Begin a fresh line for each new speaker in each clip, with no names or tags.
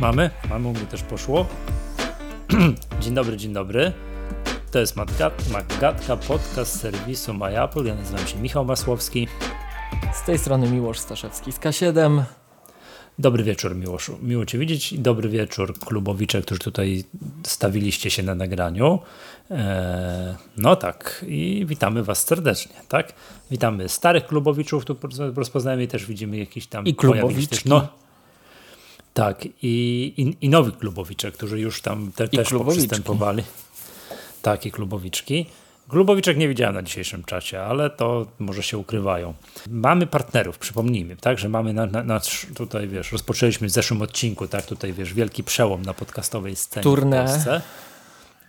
Mamy? Mamy, u mnie też poszło. dzień dobry, dzień dobry. To jest Magatka, podcast serwisu MyApple. Ja nazywam się Michał Masłowski.
Z tej strony Miłosz Staszewski z K7.
Dobry wieczór Miłoszu. Miło Cię widzieć i dobry wieczór klubowicze, którzy tutaj stawiliście się na nagraniu. Eee, no tak i witamy Was serdecznie, tak? Witamy starych klubowiczów, tu rozpoznajemy i też widzimy jakiś tam...
I klubowiczki. No,
tak, i, i, i nowi klubowicze, którzy już tam te, też przystępowali. Tak, i klubowiczki. Klubowiczek nie widziałem na dzisiejszym czacie, ale to może się ukrywają. Mamy partnerów, przypomnijmy, tak, że mamy na, na, na tutaj, wiesz, rozpoczęliśmy w zeszłym odcinku, tak, tutaj, wiesz, wielki przełom na podcastowej scenie Turne. w Polsce.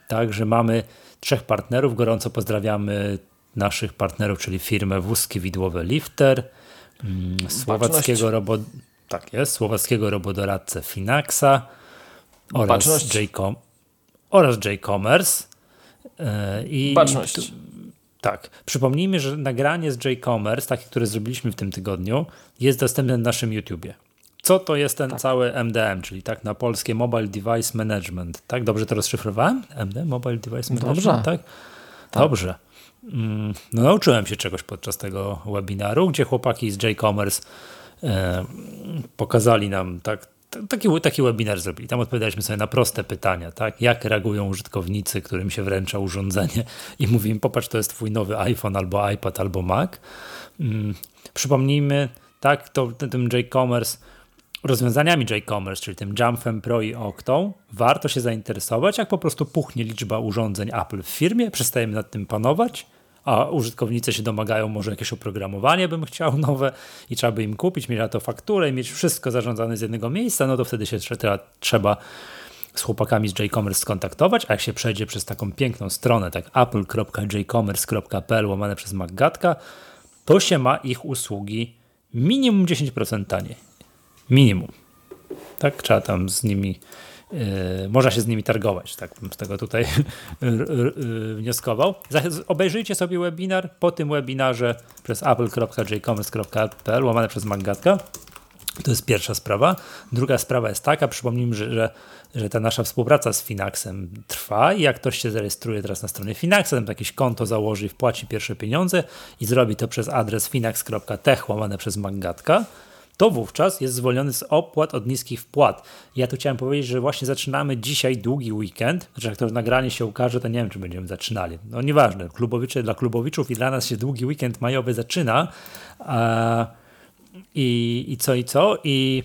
Tak, że mamy trzech partnerów. Gorąco pozdrawiamy naszych partnerów, czyli firmę Wózki Widłowe Lifter, mm, słowackiego robot tak jest, słowackiego robodoradcę Finaxa oraz J-Com oraz J-Commerce.
Yy, I Baczność.
tak. Przypomnijmy, że nagranie z J-Commerce, takie, które zrobiliśmy w tym tygodniu, jest dostępne na naszym YouTubie. Co to jest ten tak. cały MDM, czyli tak na polskie Mobile Device Management. Tak, dobrze to rozszyfrowałem? MD, Mobile Device Management,
dobrze.
tak? tak? Dobrze. Mm, no, nauczyłem się czegoś podczas tego webinaru, gdzie chłopaki z J-Commerce E, pokazali nam, tak, taki, taki webinar zrobili. Tam odpowiadaliśmy sobie na proste pytania, tak? Jak reagują użytkownicy, którym się wręcza urządzenie i mówimy, popatrz, to jest twój nowy iPhone albo iPad albo Mac. Hmm. Przypomnijmy, tak, to tym J-Commerce, rozwiązaniami J-Commerce, czyli tym Jumpem Pro i Octą, warto się zainteresować, jak po prostu puchnie liczba urządzeń Apple w firmie, przestajemy nad tym panować a użytkownicy się domagają może jakieś oprogramowanie bym chciał nowe i trzeba by im kupić, mieć na to fakturę i mieć wszystko zarządzane z jednego miejsca, no to wtedy się trzeba, z chłopakami z jCommerce skontaktować, a jak się przejdzie przez taką piękną stronę, tak apple.jcommerce.pl łamane przez Maggatka, to się ma ich usługi minimum 10% taniej. Minimum. Tak, trzeba tam z nimi można się z nimi targować, tak bym z tego tutaj wnioskował. Obejrzyjcie sobie webinar po tym webinarze przez apple.jcommerce.pl łamane przez Magatka. To jest pierwsza sprawa. Druga sprawa jest taka, przypomnijmy, że, że, że ta nasza współpraca z Finaxem trwa i jak ktoś się zarejestruje teraz na stronie Finaxa, tam jakieś konto założy i wpłaci pierwsze pieniądze i zrobi to przez adres finax.tech łamane przez Magatka, to wówczas jest zwolniony z opłat od niskich wpłat. Ja tu chciałem powiedzieć, że właśnie zaczynamy dzisiaj długi weekend. Znaczy, jak to nagranie się ukaże, to nie wiem, czy będziemy zaczynali. No nieważne, klubowicze dla klubowiczów i dla nas się długi weekend majowy zaczyna. i, I co, i co? I,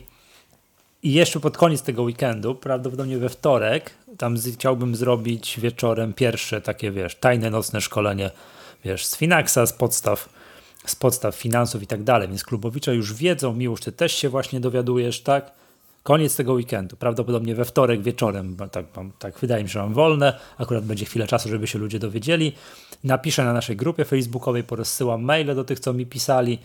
I jeszcze pod koniec tego weekendu, prawdopodobnie we wtorek, tam chciałbym zrobić wieczorem pierwsze takie, wiesz, tajne nocne szkolenie, wiesz, z Finaxa, z podstaw z podstaw finansów i tak dalej, więc klubowicze już wiedzą, Miłosz, ty też się właśnie dowiadujesz, tak? Koniec tego weekendu, prawdopodobnie we wtorek wieczorem, tak, mam, tak wydaje mi się, że mam wolne, akurat będzie chwilę czasu, żeby się ludzie dowiedzieli. Napiszę na naszej grupie facebookowej, porozsyłam maile do tych, co mi pisali,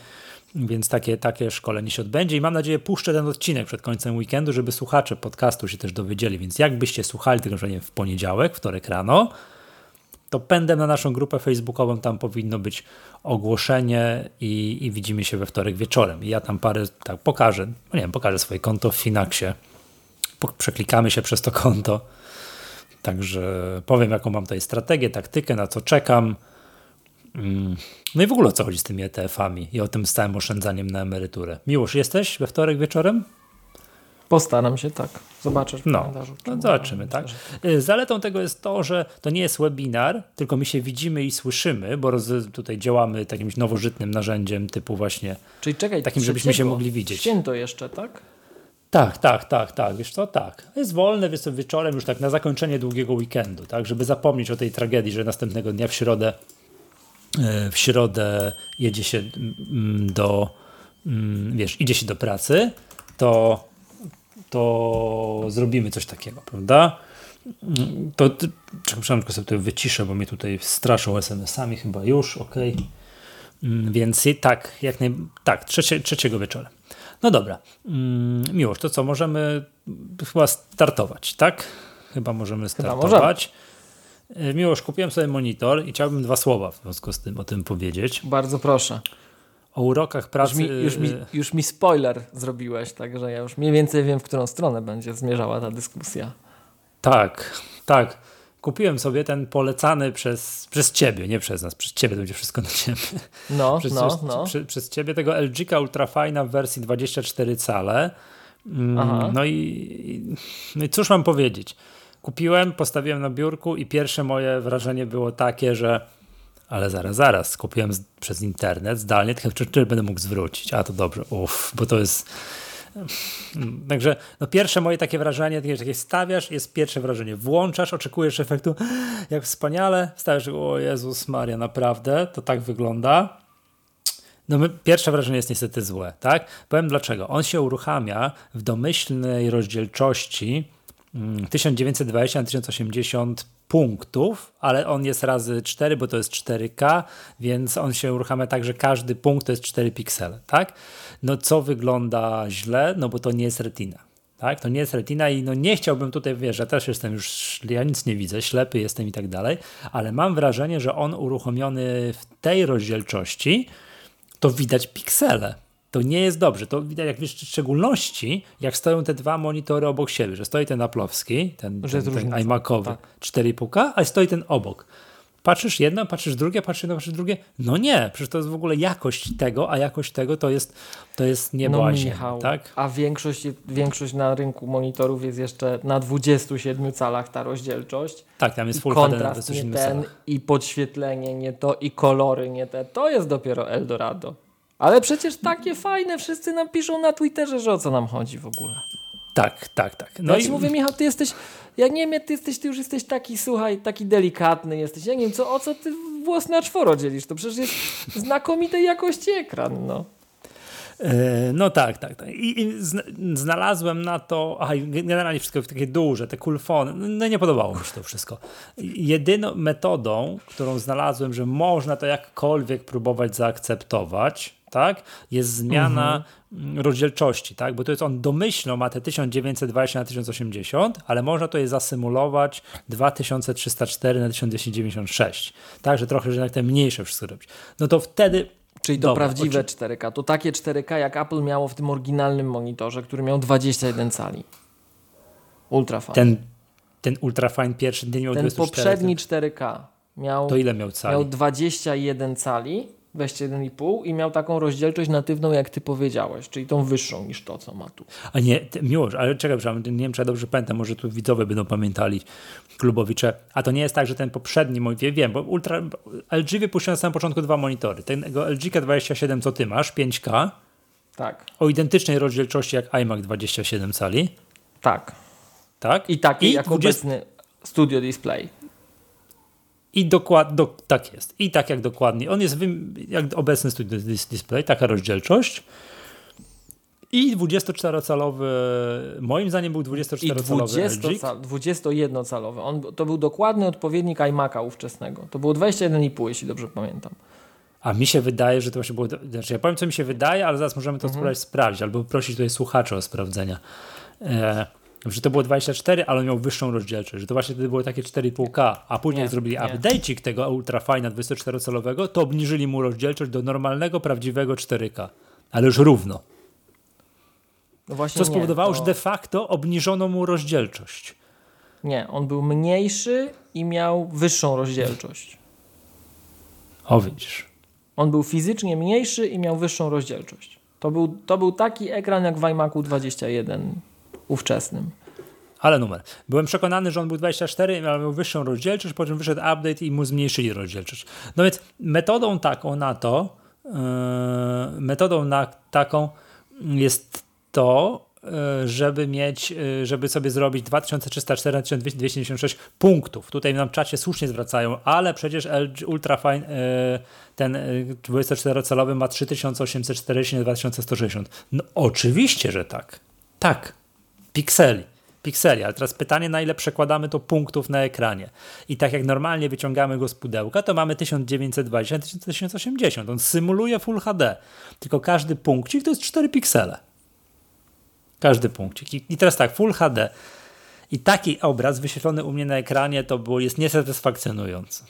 więc takie, takie szkolenie się odbędzie i mam nadzieję puszczę ten odcinek przed końcem weekendu, żeby słuchacze podcastu się też dowiedzieli, więc jakbyście słuchali tego, że nie w poniedziałek, wtorek rano, to pędem na naszą grupę facebookową, tam powinno być ogłoszenie i, i widzimy się we wtorek wieczorem. I ja tam parę, tak pokażę, no nie wiem, pokażę swoje konto w Finaxie, przeklikamy się przez to konto, także powiem jaką mam tutaj strategię, taktykę, na co czekam, mm. no i w ogóle o co chodzi z tymi ETF-ami i o tym stałym oszczędzaniem na emeryturę. Miłosz, jesteś we wtorek wieczorem?
Postaram się, tak. Zobaczysz w
no, no zobaczymy, tak. Y, zaletą tego jest to, że to nie jest webinar, tylko my się widzimy i słyszymy, bo tutaj działamy takim nowożytnym narzędziem typu właśnie
Czyli czekaj,
takim, żebyśmy się mogli widzieć.
Święto jeszcze, tak?
Tak, tak, tak, tak, wiesz co, tak. Jest wolne wiesz, wieczorem już tak na zakończenie długiego weekendu, tak, żeby zapomnieć o tej tragedii, że następnego dnia w środę y, w środę jedzie się mm, do, mm, wiesz, idzie się do pracy, to to zrobimy coś takiego, prawda? To, przepraszam, tylko sobie to wyciszę, bo mnie tutaj straszą SMS-ami chyba już, ok. Mm, więc tak, jak naj... tak, trzecie, trzeciego wieczorem. No dobra, mm, miłość, to co, możemy chyba startować, tak? Chyba możemy startować. Chyba możemy. Miłość, kupiłem sobie monitor i chciałbym dwa słowa w związku z tym o tym powiedzieć.
Bardzo proszę.
O urokach pracy.
Już mi, już, mi, już mi spoiler zrobiłeś, także ja już mniej więcej wiem, w którą stronę będzie zmierzała ta dyskusja.
Tak, tak. Kupiłem sobie ten polecany przez, przez ciebie, nie przez nas, przez ciebie to będzie wszystko na ciebie.
No,
przez,
no, no.
Przez, przez ciebie tego LG Ultrafine w wersji 24 cale. Mm, no i, no i cóż mam powiedzieć? Kupiłem, postawiłem na biurku i pierwsze moje wrażenie było takie, że ale zaraz, zaraz, kupiłem z, przez internet zdalnie, tylko czy, będę mógł zwrócić? A to dobrze, uff, bo to jest... Także no pierwsze moje takie wrażenie, takie stawiasz, jest pierwsze wrażenie. Włączasz, oczekujesz efektu, jak wspaniale, stawiasz, o Jezus Maria, naprawdę, to tak wygląda. No pierwsze wrażenie jest niestety złe, tak? Powiem dlaczego. On się uruchamia w domyślnej rozdzielczości 1920 na 1080 punktów, ale on jest razy 4, bo to jest 4K, więc on się uruchamia tak, że każdy punkt to jest 4 piksele, tak? No co wygląda źle? No bo to nie jest retina. Tak, to nie jest retina i no nie chciałbym tutaj, wiesz, ja też jestem już, ja nic nie widzę, ślepy jestem i tak dalej, ale mam wrażenie, że on uruchomiony w tej rozdzielczości, to widać piksele to nie jest dobrze. To widać jak w szczególności, jak stoją te dwa monitory obok siebie, że stoi ten Aplowski, ten, ten, ten iMacowy tak. 4,5K, a stoi ten obok. Patrzysz jedno, patrzysz drugie, patrzysz jedno, patrzysz drugie. No nie, przecież to jest w ogóle jakość tego, a jakość tego to jest, to jest niebo no, Michał, tak?
A większość, większość na rynku monitorów jest jeszcze na 27 calach ta rozdzielczość.
Tak, tam jest full
HD na 27 nie ten, calach. I podświetlenie nie to, i kolory nie te. To jest dopiero Eldorado. Ale przecież takie fajne wszyscy nam piszą na Twitterze, że o co nam chodzi w ogóle.
Tak, tak, tak.
No ja i... mówię, Michał, ty jesteś, ja nie wiem, ty jesteś, ty już jesteś taki, słuchaj, taki delikatny jesteś. Ja nie wiem, co, o co ty włos na czworo dzielisz? To przecież jest znakomitej jakości ekran, no.
E, no tak, tak, tak. I, znalazłem na to, aha, generalnie wszystko takie duże, te kulfony, no nie podobało mi się to wszystko. Jedyną metodą, którą znalazłem, że można to jakkolwiek próbować zaakceptować, tak, jest zmiana mhm. rozdzielczości, tak, bo to jest on domyślno ma te 1920 na 1080, ale można to je zasymulować 2304 na 1296, tak, że trochę, że jednak te mniejsze wszystko robić. No to wtedy
Czyli to Dobra, prawdziwe 4K. To takie 4K, jak Apple miało w tym oryginalnym monitorze, który miał 21 cali. Ultrafine.
Ten, ten Ultrafine pierwszy nie miał
Ten 24, poprzedni 4K miał,
to ile miał cali?
Miał 21 cali 21,5 i miał taką rozdzielczość natywną, jak ty powiedziałeś, czyli tą wyższą niż to, co ma tu.
A nie, miłość, ale czekaj, nie wiem, czy ja dobrze pamiętam, może tu widzowie będą pamiętali klubowicze. A to nie jest tak, że ten poprzedni monitor, wiem, bo Ultra, LG wypuścił na samym początku dwa monitory. Tego LG 27, co ty masz, 5K,
tak.
o identycznej rozdzielczości jak iMac 27 cali.
Tak.
Tak?
I taki I jak 20... obecny Studio Display.
I dokładnie, do, tak jest. I tak jak dokładnie. On jest jak obecny studio display, taka rozdzielczość. I 24-calowy, moim zdaniem był 24-calowy
LG. 21-calowy. On, to był dokładny odpowiednik iMac'a ówczesnego. To było 21,5, jeśli dobrze pamiętam.
A mi się wydaje, że to właśnie było. Znaczy, ja powiem, co mi się wydaje, ale zaraz możemy to mhm. spróbować sprawdzić, albo prosić tutaj słuchaczy o sprawdzenia. E, że to było 24, ale on miał wyższą rozdzielczość, że to właśnie wtedy było takie 4,5K, a później nie, zrobili update'ik tego ultrafina 24-calowego, to obniżyli mu rozdzielczość do normalnego, prawdziwego 4K, ale już równo. No co spowodowało, nie, to... że de facto obniżono mu rozdzielczość.
Nie, on był mniejszy i miał wyższą rozdzielczość.
O widzisz.
On był fizycznie mniejszy i miał wyższą rozdzielczość. To był, to był taki ekran jak w iMacu 21 ówczesnym.
Ale numer. Byłem przekonany, że on był 24, ale miał wyższą rozdzielczość, po czym wyszedł update i mu zmniejszyli rozdzielczość. No więc metodą taką na to, yy, metodą na taką jest to, yy, żeby mieć, yy, żeby sobie zrobić 2304 296 punktów. Tutaj nam czacie słusznie zwracają, ale przecież LG Ultrafine ten 24-calowy ma 3840 na 2160. No oczywiście, że tak. Tak pikseli. Pikseli, ale teraz pytanie, na ile przekładamy to punktów na ekranie. I tak jak normalnie wyciągamy go z pudełka, to mamy 1920 1080. On symuluje Full HD. Tylko każdy punkcik to jest 4 piksele. Każdy punkcik. I teraz tak, Full HD. I taki obraz wyświetlony u mnie na ekranie to było, jest niesatysfakcjonujący.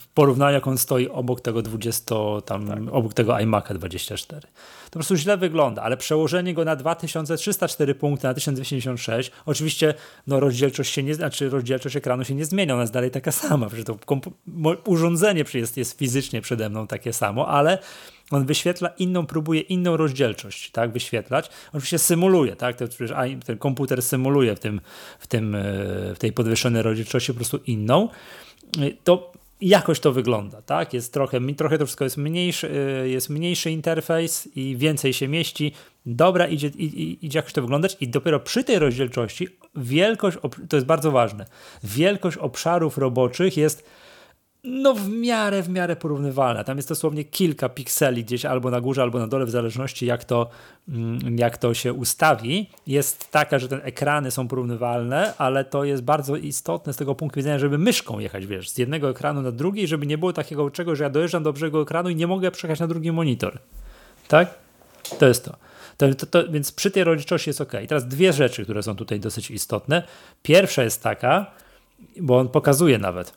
W porównaniu jak on stoi obok tego 20, tam, tak. obok tego iMac'a 24. To po prostu źle wygląda, ale przełożenie go na 2304 punkty na 1296, oczywiście no, rozdzielczość się nie, znaczy rozdzielczość ekranu się nie zmienia, ona jest dalej taka sama, przecież to urządzenie jest, jest fizycznie przede mną takie samo, ale on wyświetla inną, próbuje inną rozdzielczość tak, wyświetlać. Oczywiście symuluje, tak, przecież ten komputer symuluje w, tym, w, tym, e, w tej podwyższonej rozdzielczości po prostu inną. To jakoś to wygląda, tak? Jest trochę, trochę to wszystko jest mniejszy, e, jest mniejszy interfejs i więcej się mieści. Dobra, idzie, idzie jakoś to wyglądać i dopiero przy tej rozdzielczości wielkość, to jest bardzo ważne, wielkość obszarów roboczych jest no w miarę, w miarę porównywalna. Tam jest dosłownie kilka pikseli gdzieś albo na górze, albo na dole, w zależności jak to, mm, jak to się ustawi. Jest taka, że te ekrany są porównywalne, ale to jest bardzo istotne z tego punktu widzenia, żeby myszką jechać, wiesz, z jednego ekranu na drugi, żeby nie było takiego czegoś, że ja dojeżdżam do brzegu ekranu i nie mogę przejechać na drugi monitor. Tak? To jest to. To, to, to, więc przy tej rozdzielczości jest ok. I teraz dwie rzeczy, które są tutaj dosyć istotne. Pierwsza jest taka, bo on pokazuje nawet,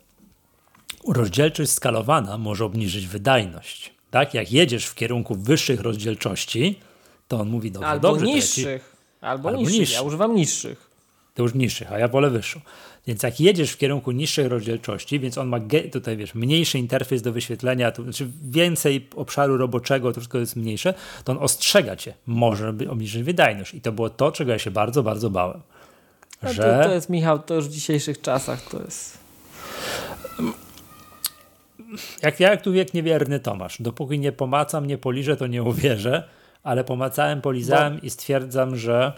rozdzielczość skalowana może obniżyć wydajność. Tak? Jak jedziesz w kierunku wyższych rozdzielczości, to on mówi dobrze,
albo
dobrze.
Niższych. Albo, albo niższych. niższych. Ja używam niższych.
To już niższych, a ja wolę wyższą. Więc jak jedziesz w kierunku niższej rozdzielczości, więc on ma tutaj wiesz, mniejszy interfejs do wyświetlenia, to znaczy więcej obszaru roboczego, to wszystko jest mniejsze, to on ostrzega cię, może obniżyć wydajność. I to było to, czego ja się bardzo, bardzo bałem.
Że... To, to jest, Michał, to już w dzisiejszych czasach to jest
jak ja jak tu wiek niewierny Tomasz, dopóki nie pomacam, nie poliżę, to nie uwierzę, ale pomacałem, polizałem bo, i stwierdzam, że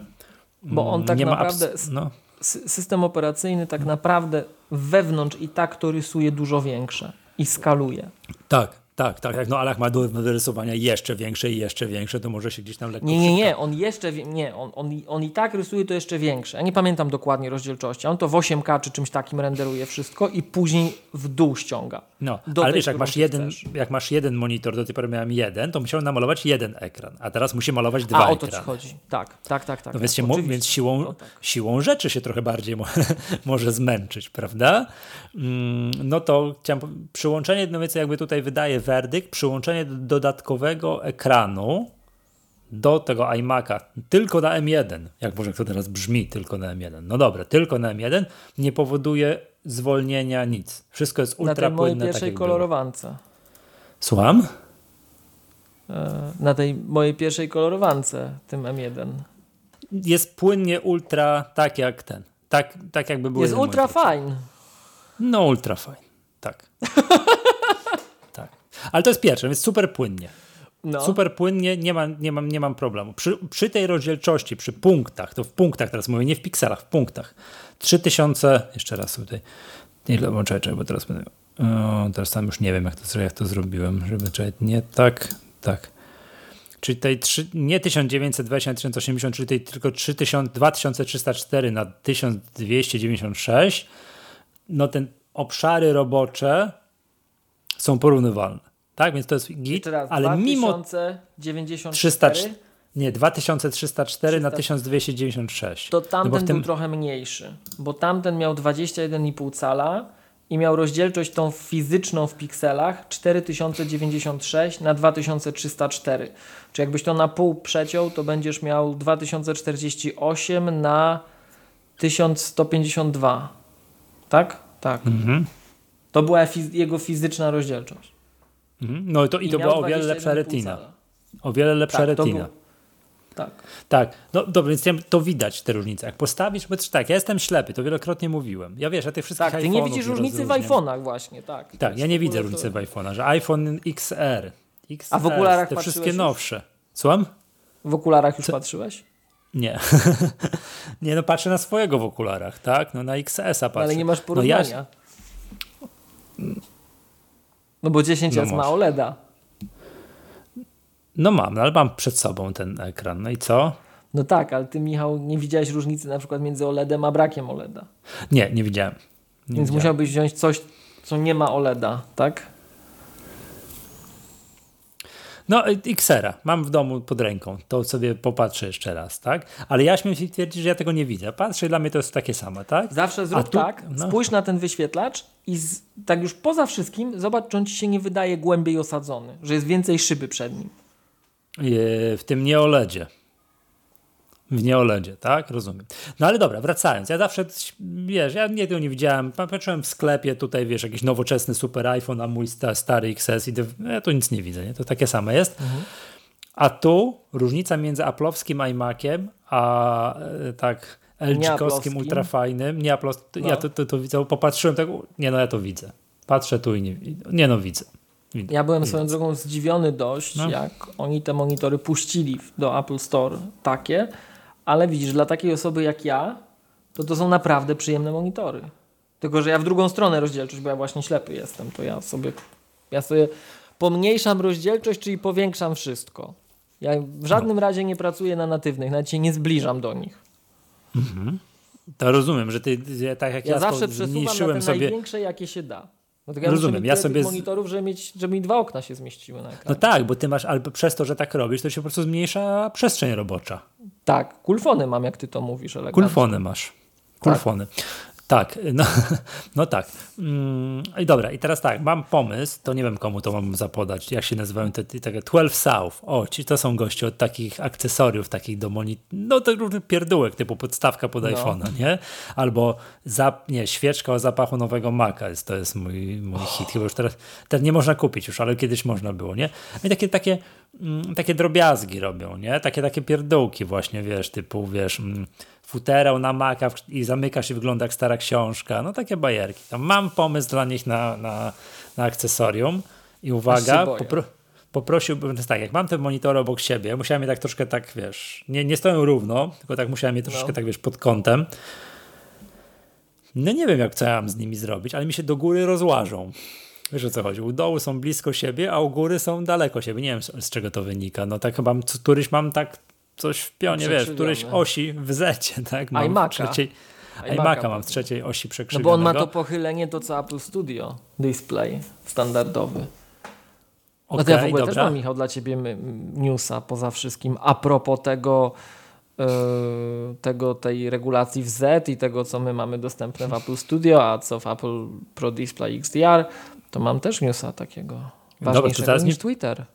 bo on tak naprawdę no. system operacyjny tak naprawdę wewnątrz i tak to rysuje dużo większe i skaluje.
Tak, tak, tak, jak no Alach ma do wyrysowania jeszcze większe i jeszcze większe, to może się gdzieś tam lekko
Nie, nie, nie, on jeszcze, nie, on, on, on i tak rysuje to jeszcze większe. Ja nie pamiętam dokładnie rozdzielczości, on to w 8K czy czymś takim renderuje wszystko i później w dół ściąga.
No, ale wiesz, jak masz, jeden, jak masz jeden monitor, do tej pory miałem jeden, to musiałem namalować jeden ekran, a teraz musi malować dwa
a,
o to
ci chodzi. Tak, tak, tak. tak
no więc, tak, się, więc siłą, no, tak. siłą rzeczy się trochę bardziej mo może zmęczyć, prawda? Mm, no to chciałem, przyłączenie, no więc jakby tutaj wydaje werdykt, przyłączenie dodatkowego ekranu do tego iMac'a tylko na M1, jak może to teraz brzmi, tylko na M1. No dobra, tylko na M1 nie powoduje zwolnienia nic. Wszystko jest ultra
Na tej
mojej
tak pierwszej tak kolorowance.
Słucham?
E, na tej mojej pierwszej kolorowance, tym M1.
Jest płynnie ultra tak jak ten. Tak, tak jakby było.
Jest ultra fine.
No ultra fine, tak. tak. Ale to jest pierwsze, więc super płynnie. No. Super płynnie, nie mam, nie mam, nie mam problemu. Przy, przy tej rozdzielczości, przy punktach, to w punktach teraz mówię, nie w pikselach, w punktach. 3000, jeszcze raz tutaj, ile, bo czekaj, bo teraz będę, o, teraz tam już nie wiem, jak to, jak to zrobiłem, żeby, czekaj, nie tak, tak. Czyli tej 3, nie 1920 na 1080, czyli tej tylko 3000, 2304 na 1296, no ten obszary robocze są porównywalne. Tak, więc to jest git,
raz,
ale mimo
2094
nie, 2304 na 1296.
To tamten no tym... był trochę mniejszy, bo tamten miał 21,5 cala i miał rozdzielczość tą fizyczną w pikselach 4096 na 2304. Czy jakbyś to na pół przeciął, to będziesz miał 2048 na 1152. Tak? Tak. Mhm. To była fiz jego fizyczna rozdzielczość.
Mhm. No to, i, I to była o wiele lepsza retina. O wiele lepsza tak, retina.
Tak.
Tak, no dobrze, więc to widać te różnice. Jak postawisz, bo tak, ja jestem ślepy, to wielokrotnie mówiłem. Ja wiesz, ja tych wszystkich
Tak, ty nie widzisz różnicy w iPhone'ach właśnie, tak.
Tak, ja nie widzę różnicy w iPhone'ach, że iPhone XR, XR,
A w okularach
te wszystkie nowsze. Słucham?
W okularach już Co? patrzyłeś?
Nie. nie, no patrzę na swojego w okularach, tak? No na XS-a patrzę.
ale nie masz porównania. No, ja... no bo 10 no ma OLEDa.
No mam, no ale mam przed sobą ten ekran. No i co?
No tak, ale ty Michał nie widziałeś różnicy na przykład między OLEDem a brakiem OLEDa.
Nie, nie widziałem. Nie
Więc widziałem. musiałbyś wziąć coś, co nie ma OLEDa, tak?
No, Xera mam w domu pod ręką, to sobie popatrzę jeszcze raz, tak? Ale ja śmiem się twierdzić, że ja tego nie widzę. Patrzę, dla mnie to jest takie samo, tak?
Zawsze zrób tu, tak, no. spójrz na ten wyświetlacz i z, tak już poza wszystkim zobacz, czy on ci się nie wydaje głębiej osadzony, że jest więcej szyby przed nim.
w tym nie OLEDzie. W nieoledzie, tak? Rozumiem. No ale dobra, wracając. Ja zawsze, wiesz, ja nie tego nie widziałem. Patrzyłem w sklepie tutaj, wiesz, jakiś nowoczesny super iPhone, a mój stary XS i ja tu nic nie widzę, nie? To takie same jest. Mhm. A tu różnica między aplowskim iMaciem, a e, tak LG-kowskim ultrafajnym, nie no. ja to, to, to widzę, popatrzyłem tak, nie no, ja to widzę. Patrzę tu i nie, nie no, widzę.
Widzę. Ja byłem swoją drogą zdziwiony dość, no. jak oni te monitory puścili do Apple Store takie, ale widzisz, dla takiej osoby jak ja, to to są naprawdę przyjemne monitory. Tylko, że ja w drugą stronę rozdzielczość, bo ja właśnie ślepy jestem, to ja sobie, ja sobie pomniejszam rozdzielczość, czyli powiększam wszystko. Ja w żadnym no. razie nie pracuję na natywnych, nawet się nie zbliżam do nich.
Mhm. To rozumiem, że ty, tak jak
ja,
ja
zawsze przesuwam na te sobie... największe, jakie się da.
Dlatego ja Rozumiem, ja sobie.
monitorów, żeby, mieć, żeby mi dwa okna się zmieściły na ekranie.
No tak, bo ty masz, albo przez to, że tak robisz, to się po prostu zmniejsza przestrzeń robocza.
Tak, kulfony mam, jak ty to mówisz. Elegancko.
Kulfony masz. Kulfony. Tak. Tak, no, no tak. Mm, I dobra, i teraz tak, mam pomysł, to nie wiem komu to mam zapodać, jak się nazywają te, te, te 12 South. O, ci to są goście od takich akcesoriów, takich do monitorów, no to różnych pierdółek, typu podstawka pod no. iPhone'a, nie? Albo zap, nie, świeczka o zapachu nowego Maca, jest, to jest mój, mój hit, chyba już teraz, teraz nie można kupić już, ale kiedyś można było, nie? I takie, takie, mm, takie drobiazgi robią, nie? Takie, takie pierdółki właśnie, wiesz, typu, wiesz... Mm, futerał na Maca i zamyka się, wygląda jak stara książka. No takie bajerki. Tam mam pomysł dla nich na, na, na akcesorium i uwaga, popro, poprosiłbym, tak, jak mam te monitory obok siebie, musiałem je tak troszkę tak, wiesz, nie, nie stoją równo, tylko tak musiałem je troszkę no. tak, wiesz, pod kątem. No nie wiem, jak co ja mam z nimi zrobić, ale mi się do góry rozłażą. Wiesz o co chodzi? U dołu są blisko siebie, a u góry są daleko siebie. Nie wiem z czego to wynika. No tak chyba któryś mam tak coś w pionie, wiesz, którejś osi w zecie, tak?
Mam iMac'a. Trzeciej,
iMac'a mam z trzeciej osi przekrzywionego.
No bo on ma to pochylenie, to co Apple Studio Display standardowy. Okay, no to ja w ogóle dobra. też mam, Michał, dla ciebie newsa poza wszystkim a propos tego, yy, tego tej regulacji w Z i tego, co my mamy dostępne w Apple Studio, a co w Apple Pro Display XDR, to mam też newsa takiego ważniejszego dobra, niż Twitter.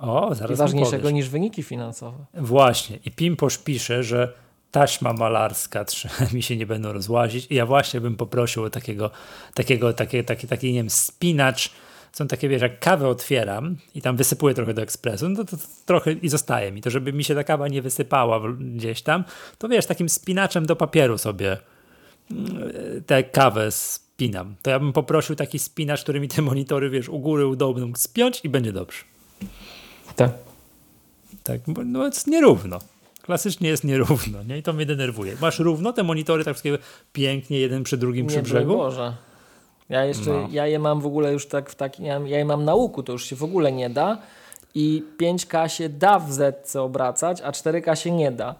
O, zaraz
ważniejszego niż wyniki finansowe.
Właśnie. I Pimposz pisze, że taśma malarska mi się nie będą rozłazić. I ja właśnie bym poprosił o takiego, takiego, takie, taki, taki, nie wiem, spinacz. Są takie, wiesz, jak kawę otwieram i tam wysypuję trochę do ekspresu, no to, to, to, trochę i zostaje mi. To, żeby mi się ta kawa nie wysypała gdzieś tam, to wiesz, takim spinaczem do papieru sobie mm, tę kawę spinam. To ja bym poprosił taki spinacz, który mi te monitory, wiesz, u góry, u dołu będą spiąć i będzie dobrze.
Tak.
Tak, bo no jest nierówno. Klasycznie jest nierówno, nie? I to mnie denerwuje. Masz równo te monitory tak wszystkiego pięknie, jeden przy drugim przy nie, brzegu?
Boże. Ja jeszcze, no. ja je mam w ogóle już tak w takim, ja, ja je mam na łuku, to już się w ogóle nie da i 5K się da w Zetce obracać, a 4K się nie da.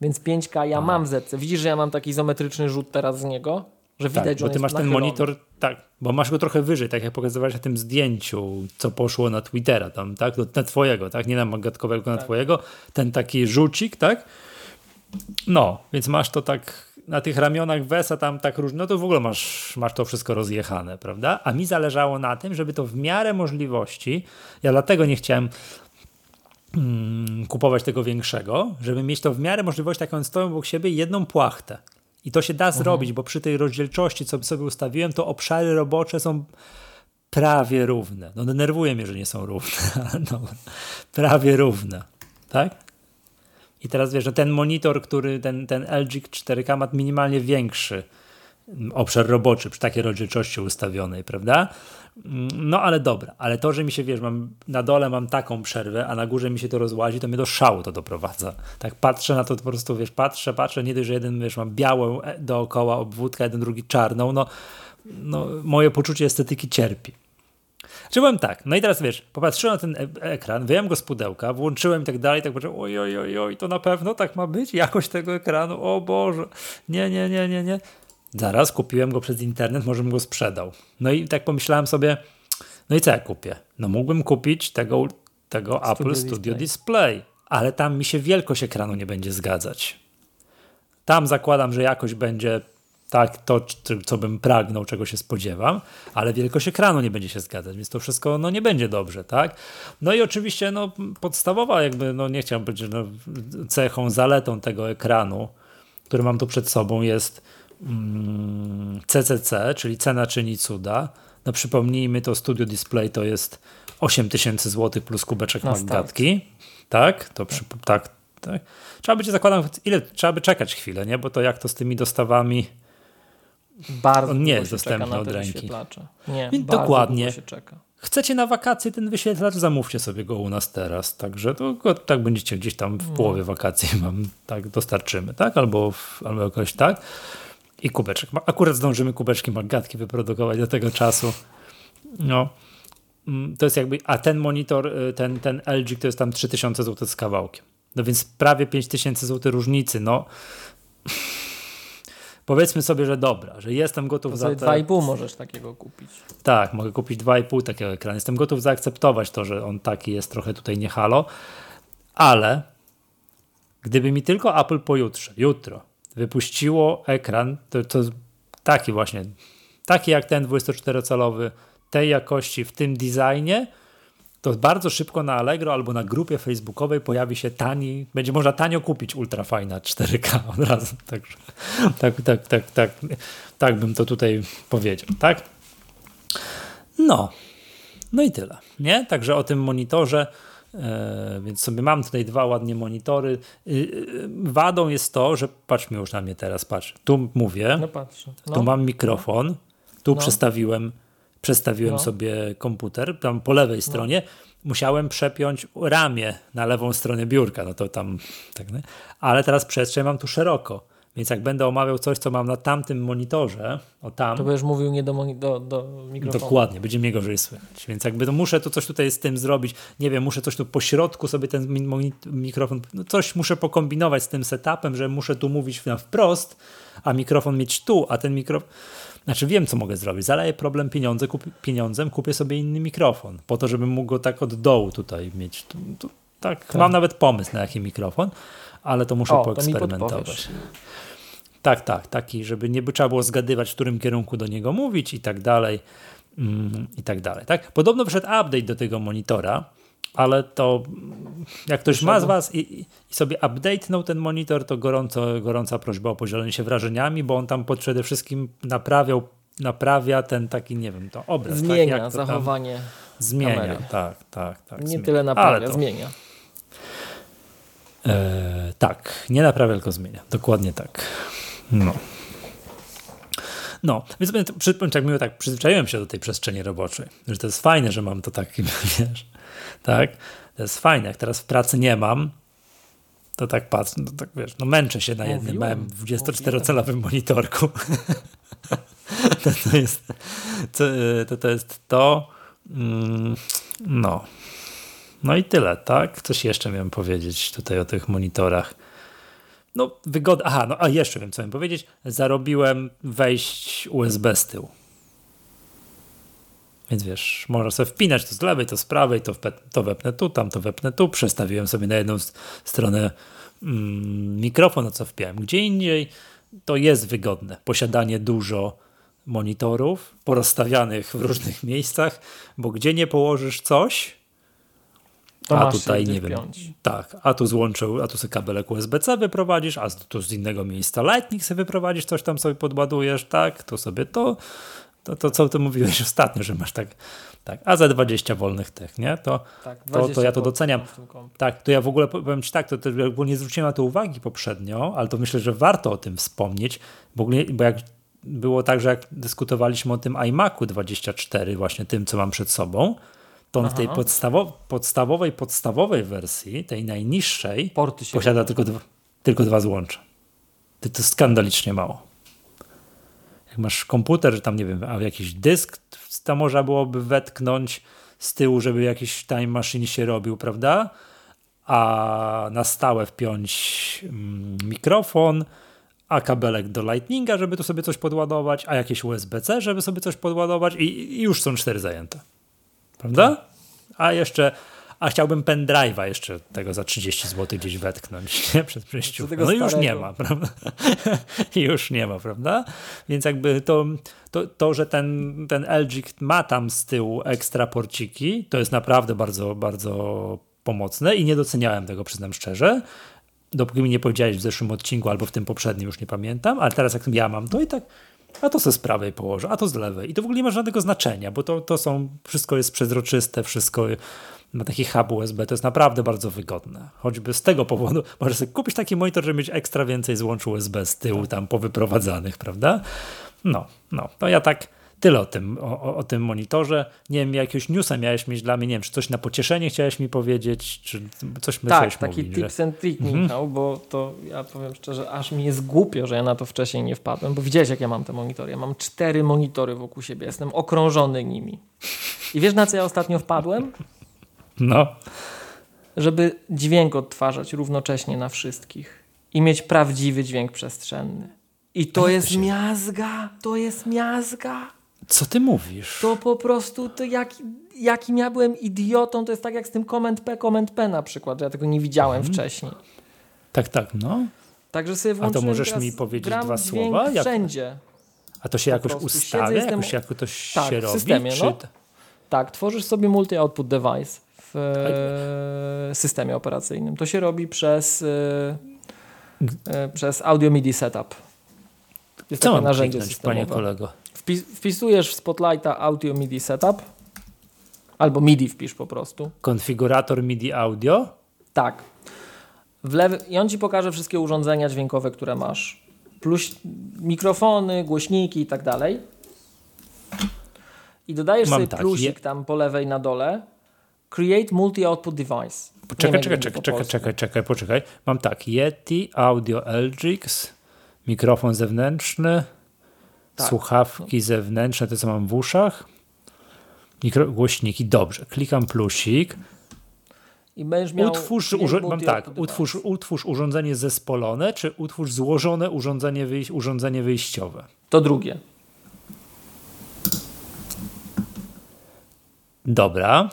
Więc 5K ja mam w Zetce. Widzisz, że ja mam taki izometryczny rzut teraz z niego? Że widać, tak,
że bo ty masz ten monitor, tak, bo masz go trochę wyżej, tak jak pokazywałeś na tym zdjęciu, co poszło na Twittera tam, tak, na twojego, tak, nie na magatkowego, tak. na twojego, ten taki rzucik, tak, no, więc masz to tak na tych ramionach Wesa tam tak różnie, no to w ogóle masz, masz to wszystko rozjechane, prawda? A mi zależało na tym, żeby to w miarę możliwości, ja dlatego nie chciałem mm, kupować tego większego, żeby mieć to w miarę możliwości, tak on stoją obok siebie jedną płachtę. I to się da mhm. zrobić, bo przy tej rozdzielczości, co sobie ustawiłem, to obszary robocze są prawie równe. No denerwuje mnie, że nie są równe, no, prawie równe, tak? I teraz wiesz, że ten monitor, który ten, ten LG 4K ma minimalnie większy obszar roboczy przy takiej rozdzielczości ustawionej, prawda? Mm, no ale dobra, ale to, że mi się, wiesz, mam, na dole mam taką przerwę, a na górze mi się to rozłazi, to mnie do szału to doprowadza. Tak patrzę na to po prostu, wiesz, patrzę, patrzę, nie dość, że jeden, wiesz, mam białą e, dookoła obwódkę, jeden drugi czarną, no, no moje poczucie estetyki cierpi. Czy byłem tak, no i teraz wiesz, popatrzyłem na ten e ekran, wyjąłem go z pudełka, włączyłem i tak dalej, tak patrzę, oj, oj, oj, oj, to na pewno tak ma być, jakość tego ekranu, o Boże, nie, nie, nie, nie, nie. Zaraz kupiłem go przez internet, może bym go sprzedał. No i tak pomyślałem sobie, no i co ja kupię? No mógłbym kupić tego tego Studio Apple Studio Display. Display, ale tam mi się wielkość ekranu nie będzie zgadzać. Tam zakładam, że jakoś będzie tak to, co bym pragnął, czego się spodziewam, ale wielkość ekranu nie będzie się zgadzać, więc to wszystko no, nie będzie dobrze, tak? No i oczywiście no, podstawowa jakby, no nie chciałbym powiedzieć, no, cechą, zaletą tego ekranu, który mam tu przed sobą jest CCC, czyli cena czyni cuda. No przypomnijmy, to Studio Display to jest 8000 zł plus kubeczek Magatki. Tak, to przy, tak, tak. Trzeba będzie zakładam, ile trzeba by czekać chwilę, nie? Bo to jak to z tymi dostawami
bardzo
On nie jest dostępny od ręki.
Nie,
dokładnie. Chcecie na wakacje ten wyświetlacz, zamówcie sobie go u nas teraz. Także to go, tak będziecie gdzieś tam w no. połowie wakacji wam tak dostarczymy, tak? Albo, w, albo jakoś tak. I kubeczek. Akurat zdążymy kubeczki magatki wyprodukować do tego czasu. No. Mm, to jest jakby, a ten monitor, y, ten, ten LG to jest tam 3000 zł z kawałkiem. No więc prawie 5000 zł różnicy. No powiedzmy sobie, że dobra, że jestem gotów to za
te... 2,5 możesz takiego kupić.
Tak, mogę kupić 2,5 takiego ekranu. Jestem gotów zaakceptować to, że on taki jest trochę tutaj nie halo, ale gdyby mi tylko Apple pojutrze, jutro wypuściło ekran, to, to taki właśnie, taki jak ten 24-calowy, tej jakości, w tym designie, to bardzo szybko na Allegro albo na grupie facebookowej pojawi się tani, będzie można tanio kupić ultrafajna 4K od razu. Tak, tak, tak, tak, tak bym to tutaj powiedział, tak? No, no i tyle, nie? Także o tym monitorze, więc sobie mam tutaj dwa ładnie monitory. E, wadą jest to, że patrz mi już na mnie teraz, patrz, tu mówię,
no patrzę.
No. tu mam mikrofon, tu no. przestawiłem przestawiłem no. sobie komputer, tam po lewej no. stronie, musiałem przepiąć ramię na lewą stronę biurka, no to tam, tak, nie? ale teraz przestrzeń mam tu szeroko, więc jak będę omawiał coś, co mam na tamtym monitorze, o tam...
To będziesz mówił nie do, do, do mikrofonu.
Dokładnie, będzie mnie gorzej słychać, więc jakby to muszę tu coś tutaj z tym zrobić, nie wiem, muszę coś tu po środku sobie ten mikrofon, no coś muszę pokombinować z tym setupem, że muszę tu mówić na wprost, a mikrofon mieć tu, a ten mikrofon znaczy wiem, co mogę zrobić. Zaleję problem pieniądze, kup, pieniądzem, kupię sobie inny mikrofon, po to, żebym mógł go tak od dołu tutaj mieć. Tu, tu, tak, tak, mam nawet pomysł na jaki mikrofon, ale to muszę o, poeksperymentować. To tak, tak, taki, żeby nie by trzeba było zgadywać, w którym kierunku do niego mówić i tak dalej. Mm, I tak dalej. Tak? Podobno wszedł update do tego monitora, ale to jak ktoś ma z Was i, i sobie update'nął ten monitor, to gorąco, gorąca prośba o podzielenie się wrażeniami, bo on tam przede wszystkim naprawiał, naprawia ten taki, nie wiem, to obraz.
Tak? Zmienia tak, zachowanie.
Zmienia,
kamery.
tak, tak, tak.
Nie zmienia. tyle naprawia, to, zmienia.
E, tak, nie naprawia, tylko zmienia. Dokładnie tak. No. No, więc jak mówię, tak przyzwyczaiłem się do tej przestrzeni roboczej, że to jest fajne, że mam to taki, wiesz, tak? To jest fajne. Jak teraz w pracy nie mam, to tak patrzę, no tak wiesz, no męczę się na jednym małym 24-calowym monitorku. to, to, jest, to, to jest to. Mm, no. No i tyle, tak? Coś jeszcze miałem powiedzieć tutaj o tych monitorach. No, wygoda. Aha, no a jeszcze wiem, co miałem powiedzieć. Zarobiłem wejść USB z tyłu. Więc wiesz, można sobie wpinać to z lewej, to z prawej, to, to wepnę tu, tam to wepnę tu. Przestawiłem sobie na jedną stronę mm, mikrofon, a co wpiąłem gdzie indziej. To jest wygodne. Posiadanie dużo monitorów porozstawianych w różnych miejscach, bo gdzie nie położysz coś,
to a tutaj nie wiem.
Tak, a tu złączył, a tu sobie kabelek USB-C wyprowadzisz, a tu z innego miejsca Lightning sobie wyprowadzisz, coś tam sobie podładujesz, tak, to sobie to, to, to co ty mówiłeś ostatnio, że masz tak, tak, a za 20 wolnych tych, nie? To, tak, to, to ja to doceniam. Tak, to ja w ogóle powiem ci tak, to, to bo nie zwróciłem na to uwagi poprzednio, ale to myślę, że warto o tym wspomnieć, bo, bo jak było tak, że jak dyskutowaliśmy o tym iMacu 24, właśnie tym, co mam przed sobą, to on Aha. w tej podstawo podstawowej, podstawowej wersji, tej najniższej, posiada tylko dwa, tylko dwa złącza. To jest skandalicznie mało jak masz komputer, że tam nie wiem, a jakiś dysk, to można byłoby wetknąć z tyłu, żeby jakiś time machine się robił, prawda? A na stałe wpiąć mm, mikrofon, a kabelek do Lightninga, żeby tu sobie coś podładować, a jakieś USB-C, żeby sobie coś podładować i, i już są cztery zajęte. Prawda? A jeszcze a chciałbym pendrive'a jeszcze tego za 30 zł gdzieś wetknąć nie? przed przejściówką. No już nie ma, prawda? już nie ma, prawda? Więc jakby to, to, to że ten, ten LG ma tam z tyłu ekstra porciki, to jest naprawdę bardzo, bardzo pomocne i nie doceniałem tego, przyznam szczerze. Dopóki mi nie powiedziałeś w zeszłym odcinku albo w tym poprzednim, już nie pamiętam, ale teraz jak ja mam to i tak a to ze z prawej położę, a to z lewej. I to w ogóle nie ma żadnego znaczenia, bo to, to są, wszystko jest przezroczyste, wszystko ma taki hub USB, to jest naprawdę bardzo wygodne. Choćby z tego powodu możesz sobie kupić taki monitor, żeby mieć ekstra więcej złącz USB z tyłu tam powyprowadzanych, prawda? No, no, to ja tak tyle o tym, o, o, tym monitorze. Nie wiem, jakiegoś newsa miałeś mieć dla mnie, nie wiem, czy coś na pocieszenie chciałeś mi powiedzieć, czy coś myślałeś
Tak, taki
mówić,
tips
że...
and trick, mhm. Michał, bo to ja powiem szczerze, aż mi jest głupio, że ja na to wcześniej nie wpadłem, bo widziałeś, jak ja mam te monitory. Ja mam cztery monitory wokół siebie, jestem okrążony nimi. I wiesz, na co ja ostatnio wpadłem?
No.
Żeby dźwięk odtwarzać równocześnie na wszystkich i mieć prawdziwy dźwięk przestrzenny. I to jest miazga, to jest miazga.
Co ty mówisz?
To po prostu, to jak, jakim ja byłem idiotą, to jest tak jak z tym Command P, Command P na przykład, że ja tego nie widziałem mhm. wcześniej.
Tak, tak, no.
Także sobie
A to możesz mi powiedzieć dwa słowa?
Jak... wszędzie.
A to się jakoś ustawia? Siedzę, jestem... Jakoś, jakoś
tak,
się robi?
w systemie,
czy...
no. Tak, tworzysz sobie multi-output device w e, systemie operacyjnym. To się robi przez, e, e, przez Audio MIDI Setup.
Jest Co takie narzędzie systemowe. panie kolego?
Wpis, wpisujesz w Spotlighta Audio MIDI Setup albo MIDI wpisz po prostu.
Konfigurator MIDI Audio?
Tak. W lewy, I on ci pokaże wszystkie urządzenia dźwiękowe, które masz. Plus mikrofony, głośniki i tak dalej. I dodajesz Mam sobie tak, plusik je... tam po lewej na dole. Create multi-output device.
Czekaj, czekaj, czekaj, czekaj, czekaj, czekaj, poczekaj. Mam tak, Yeti, Audio LGX, mikrofon zewnętrzny, tak. słuchawki zewnętrzne, te co mam w uszach, mikro, głośniki, dobrze, klikam plusik.
I będziesz miał
utwórz, mam tak, utwórz, utwórz urządzenie zespolone, czy utwórz złożone urządzenie, wyjś urządzenie wyjściowe?
To drugie.
Dobra.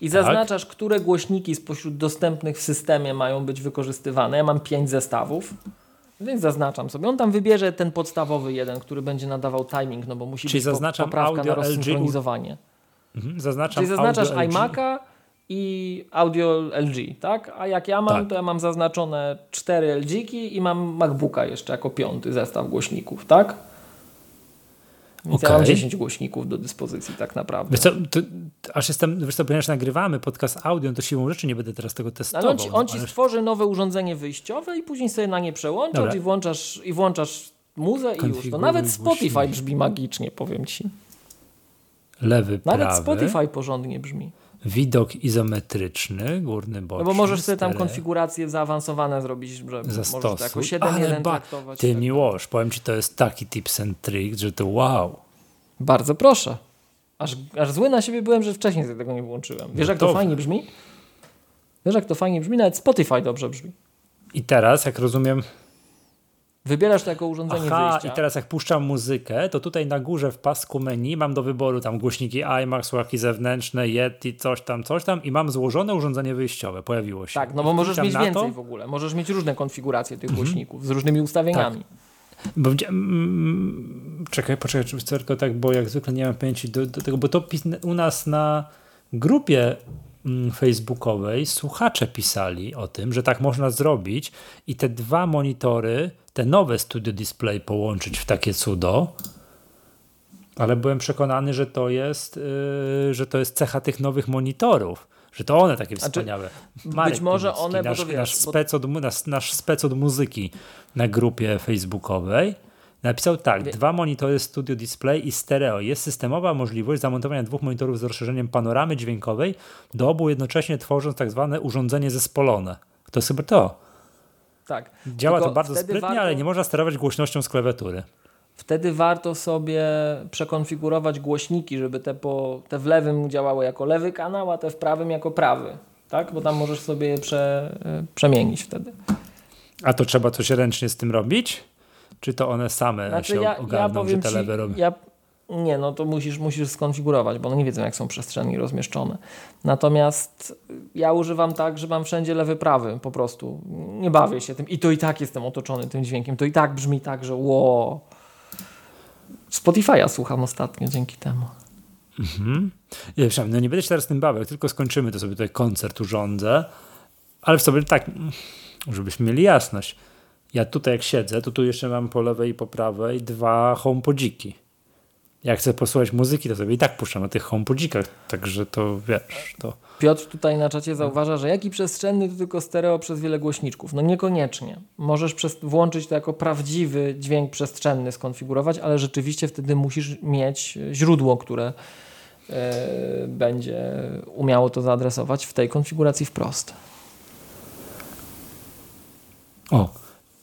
I zaznaczasz, tak. które głośniki spośród dostępnych w systemie mają być wykorzystywane. Ja mam pięć zestawów. Więc zaznaczam sobie. On tam wybierze ten podstawowy jeden, który będzie nadawał timing, no bo musi Czyli być zaznaczam poprawka audio na rozsynchronizowanie.
Mhm, zaznaczam
Czyli zaznaczasz iMac'a i audio LG, tak? A jak ja mam, tak. to ja mam zaznaczone cztery LG-ki i mam MacBooka jeszcze jako piąty zestaw głośników, tak? Okay. ja mam 10 głośników do dyspozycji tak naprawdę.
Wiesz co, to, aż jestem, wiesz co, ponieważ nagrywamy podcast audio, to siłą rzeczy nie będę teraz tego testował.
Ale on ci, on ci ale... stworzy nowe urządzenie wyjściowe i później sobie na nie przełączasz i włączasz, i włączasz muzę i już. To nawet Spotify brzmi magicznie, powiem ci.
Lewy,
Nawet prawy. Spotify porządnie brzmi.
Widok izometryczny, górny, boczny.
No bo możesz sobie tam konfiguracje zaawansowane zrobić, że możesz to jako 7.1 traktować.
Ty tak. miłość, powiem Ci, to jest taki tips and trick, że to wow.
Bardzo proszę. Aż, aż zły na siebie byłem, że wcześniej sobie tego nie włączyłem. Wiesz, jak to fajnie brzmi? Wiesz, jak to fajnie brzmi? Nawet Spotify dobrze brzmi.
I teraz, jak rozumiem,
Wybierasz to jako urządzenie Aha, wyjścia.
i teraz jak puszczam muzykę, to tutaj na górze w pasku menu mam do wyboru tam głośniki iMac, słuchawki zewnętrzne, Yeti, coś tam, coś tam i mam złożone urządzenie wyjściowe, pojawiło się.
Tak, no bo możesz mieć więcej to. w ogóle. Możesz mieć różne konfiguracje tych mhm. głośników z różnymi ustawieniami.
Tak. Bo, mm, czekaj, poczekaj, czy tylko tak, bo jak zwykle nie mam pamięci do, do tego, bo to u nas na grupie Mm, facebookowej słuchacze pisali o tym, że tak można zrobić i te dwa monitory, te nowe Studio Display połączyć w takie cudo. Ale byłem przekonany, że to jest, yy, że to jest cecha tych nowych monitorów, że to one takie wspaniałe.
Marek być może one,
nasz,
bo wiesz,
nasz, spec od, nasz, nasz spec od muzyki na grupie facebookowej Napisał tak, dwa monitory Studio Display i stereo. Jest systemowa możliwość zamontowania dwóch monitorów z rozszerzeniem panoramy dźwiękowej do obu jednocześnie tworząc tak zwane urządzenie zespolone. To jest chyba to.
Tak.
Działa Tylko to bardzo sprytnie, warto... ale nie można sterować głośnością z klawiatury.
Wtedy warto sobie przekonfigurować głośniki, żeby te, po, te w lewym działały jako lewy kanał, a te w prawym jako prawy. Tak? Bo tam możesz sobie je prze, przemienić wtedy.
A to trzeba coś ręcznie z tym robić? Czy to one same znaczy, się ja, ogarną, ja że te lewe robią?
Ja, Nie, no to musisz, musisz skonfigurować, bo one nie wiedzą, jak są przestrzeni rozmieszczone. Natomiast ja używam tak, że mam wszędzie lewy, prawy, po prostu. Nie bawię się tym i to i tak jestem otoczony tym dźwiękiem. To i tak brzmi tak, że ło. Spotify'a słucham ostatnio dzięki temu.
Mhm. Ja, no nie będę się teraz tym bawił, tylko skończymy, to sobie tutaj koncert urządzę. Ale w sobie tak, żebyśmy mieli jasność. Ja tutaj jak siedzę, to tu jeszcze mam po lewej i po prawej dwa homepodziki. Jak chcę posłuchać muzyki, to sobie i tak puszczam na tych homepodzikach, także to wiesz, to...
Piotr tutaj na czacie zauważa, że jaki przestrzenny to tylko stereo przez wiele głośniczków. No niekoniecznie. Możesz przez, włączyć to jako prawdziwy dźwięk przestrzenny, skonfigurować, ale rzeczywiście wtedy musisz mieć źródło, które e, będzie umiało to zaadresować w tej konfiguracji wprost.
O,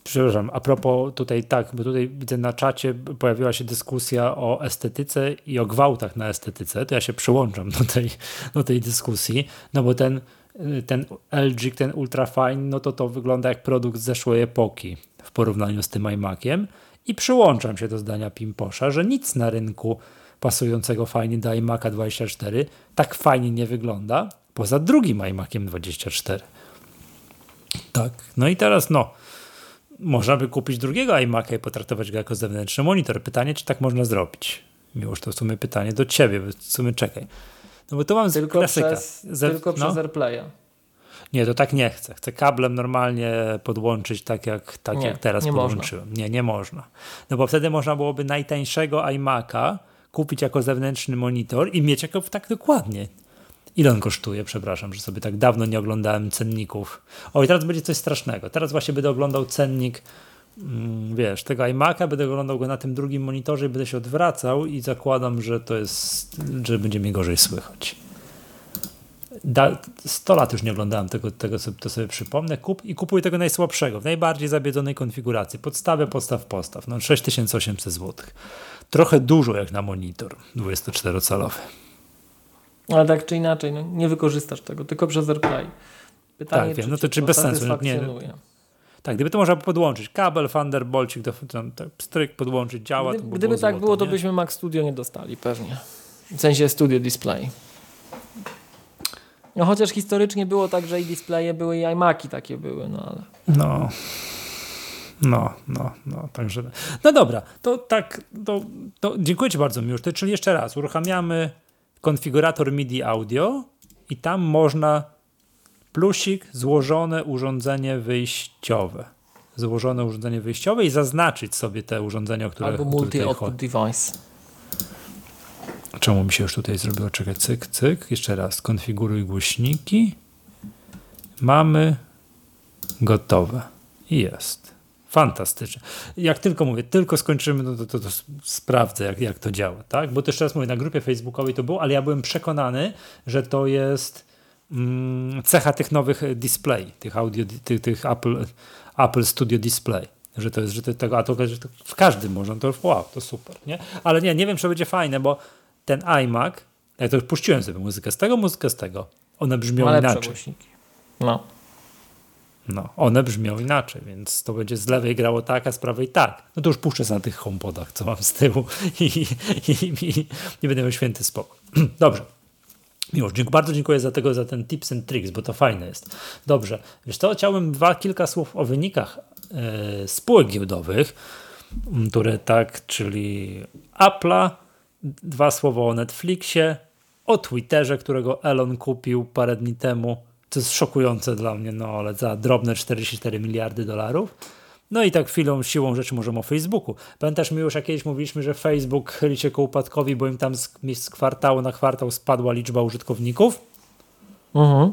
przepraszam, a propos tutaj tak, bo tutaj widzę na czacie pojawiła się dyskusja o estetyce i o gwałtach na estetyce, to ja się przyłączam do tej, do tej dyskusji, no bo ten, ten LG, ten Ultrafine, no to to wygląda jak produkt z zeszłej epoki w porównaniu z tym iMaciem i przyłączam się do zdania Pimposza, że nic na rynku pasującego fajnie do iMac'a 24 tak fajnie nie wygląda, poza drugim iMaciem 24. Tak, no i teraz no, można by kupić drugiego iMac'a i potraktować go jako zewnętrzny monitor. Pytanie, czy tak można zrobić? Miłoż, to w sumie pytanie do ciebie, w sumie czekaj. No bo tu mam
tylko
klasyka.
Przez, Ze, tylko no? przez AirPlaya.
Nie, to tak nie chcę. Chcę kablem normalnie podłączyć tak jak, tak nie, jak teraz nie podłączyłem. Można. Nie, nie można. No bo wtedy można byłoby najtańszego iMac'a kupić jako zewnętrzny monitor i mieć jako tak dokładnie. Ile on kosztuje? Przepraszam, że sobie tak dawno nie oglądałem cenników. O, i teraz będzie coś strasznego. Teraz właśnie będę oglądał cennik, mm, wiesz, tego iMac'a, będę oglądał go na tym drugim monitorze i będę się odwracał i zakładam, że to jest, że będzie mi gorzej słychać. Da, 100 lat już nie oglądałem tego, tego to sobie przypomnę. Kup, I kupuję tego najsłabszego, w najbardziej zabiedzonej konfiguracji. Podstawę, postaw, postaw. No 6800 zł. Trochę dużo jak na monitor 24-calowy.
Ale tak czy inaczej, no, nie wykorzystasz tego, tylko przez AirPlay.
Pytanie, tak, wiem, no to czy bez sensu. Nie, tak, gdyby to można podłączyć, kabel Thunderbolcik, do, tam, tak, stryk podłączyć, działa.
Gdy, gdyby było tak złoto, było, to nie? byśmy Mac Studio nie dostali, pewnie. W sensie Studio Display. No chociaż historycznie było tak, że i displaye były, i iMaki takie były, no ale...
No... No, no, no, także. No dobra, to tak, to, to dziękuję Ci bardzo, Miłosz. Czyli jeszcze raz, uruchamiamy konfigurator MIDI audio i tam można plusik, złożone urządzenie wyjściowe. Złożone urządzenie wyjściowe i zaznaczyć sobie te urządzenia, które
Albo multi-output device.
Czemu mi się już tutaj zrobiło? Czekaj, cyk, cyk. Jeszcze raz. Konfiguruj głośniki. Mamy gotowe. I jest. Fantastycznie. Jak tylko mówię, tylko skończymy, no to, to, to sprawdzę, jak, jak to działa, tak? Bo też raz mówię, na grupie facebookowej to było, ale ja byłem przekonany, że to jest mm, cecha tych nowych display, tych audio, tych, tych Apple, Apple Studio Display. Że to jest, że to, tego, a to, że to w każdym można, to wow, to super, nie? Ale nie, nie wiem, czy będzie fajne, bo ten iMac, jak to już puściłem sobie muzykę z tego, muzykę z tego, one brzmią inaczej. Głośniki.
No.
No, one brzmią inaczej, więc to będzie z lewej grało tak, a z prawej tak. No to już puszczę na tych homepodach, co mam z tyłu i, i, i, i będę miał święty spokój. Dobrze. Miłość, bardzo dziękuję za tego, za ten tips and tricks, bo to fajne jest. Dobrze, wiesz co, chciałbym dwa, kilka słów o wynikach e, spółek giełdowych, które tak, czyli Apple'a, dwa słowa o Netflixie, o Twitterze, którego Elon kupił parę dni temu, to jest szokujące dla mnie, no ale za drobne 44 miliardy dolarów. No i tak chwilą, siłą rzeczy możemy o Facebooku. Pamiętasz mi już, kiedyś mówiliśmy, że Facebook chyli się ku upadkowi, bo im tam z, z kwartału na kwartał spadła liczba użytkowników?
Mhm.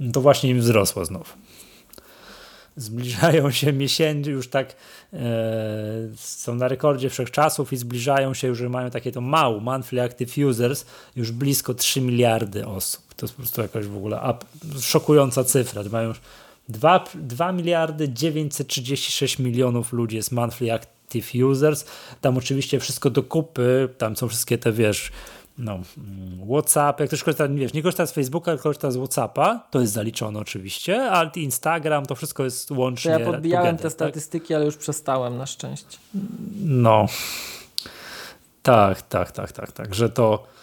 No to właśnie im wzrosła znów zbliżają się miesięcznie, już tak e, są na rekordzie wszechczasów i zbliżają się już, mają takie to mało, monthly active users, już blisko 3 miliardy osób. To jest po prostu jakaś w ogóle up, szokująca cyfra. Mają już 2, 2 miliardy 936 milionów ludzi jest monthly active users. Tam oczywiście wszystko do kupy, tam są wszystkie te, wiesz, no, mm, WhatsApp, jak ktoś korzysta, wiesz, nie korzysta z Facebooka, tylko korzysta z WhatsAppa, to jest zaliczone oczywiście, ale Instagram, to wszystko jest łącznie.
To ja podbijałem together, te tak? statystyki, tak? ale już przestałem na szczęście.
No. Tak, tak, tak, tak, tak, że to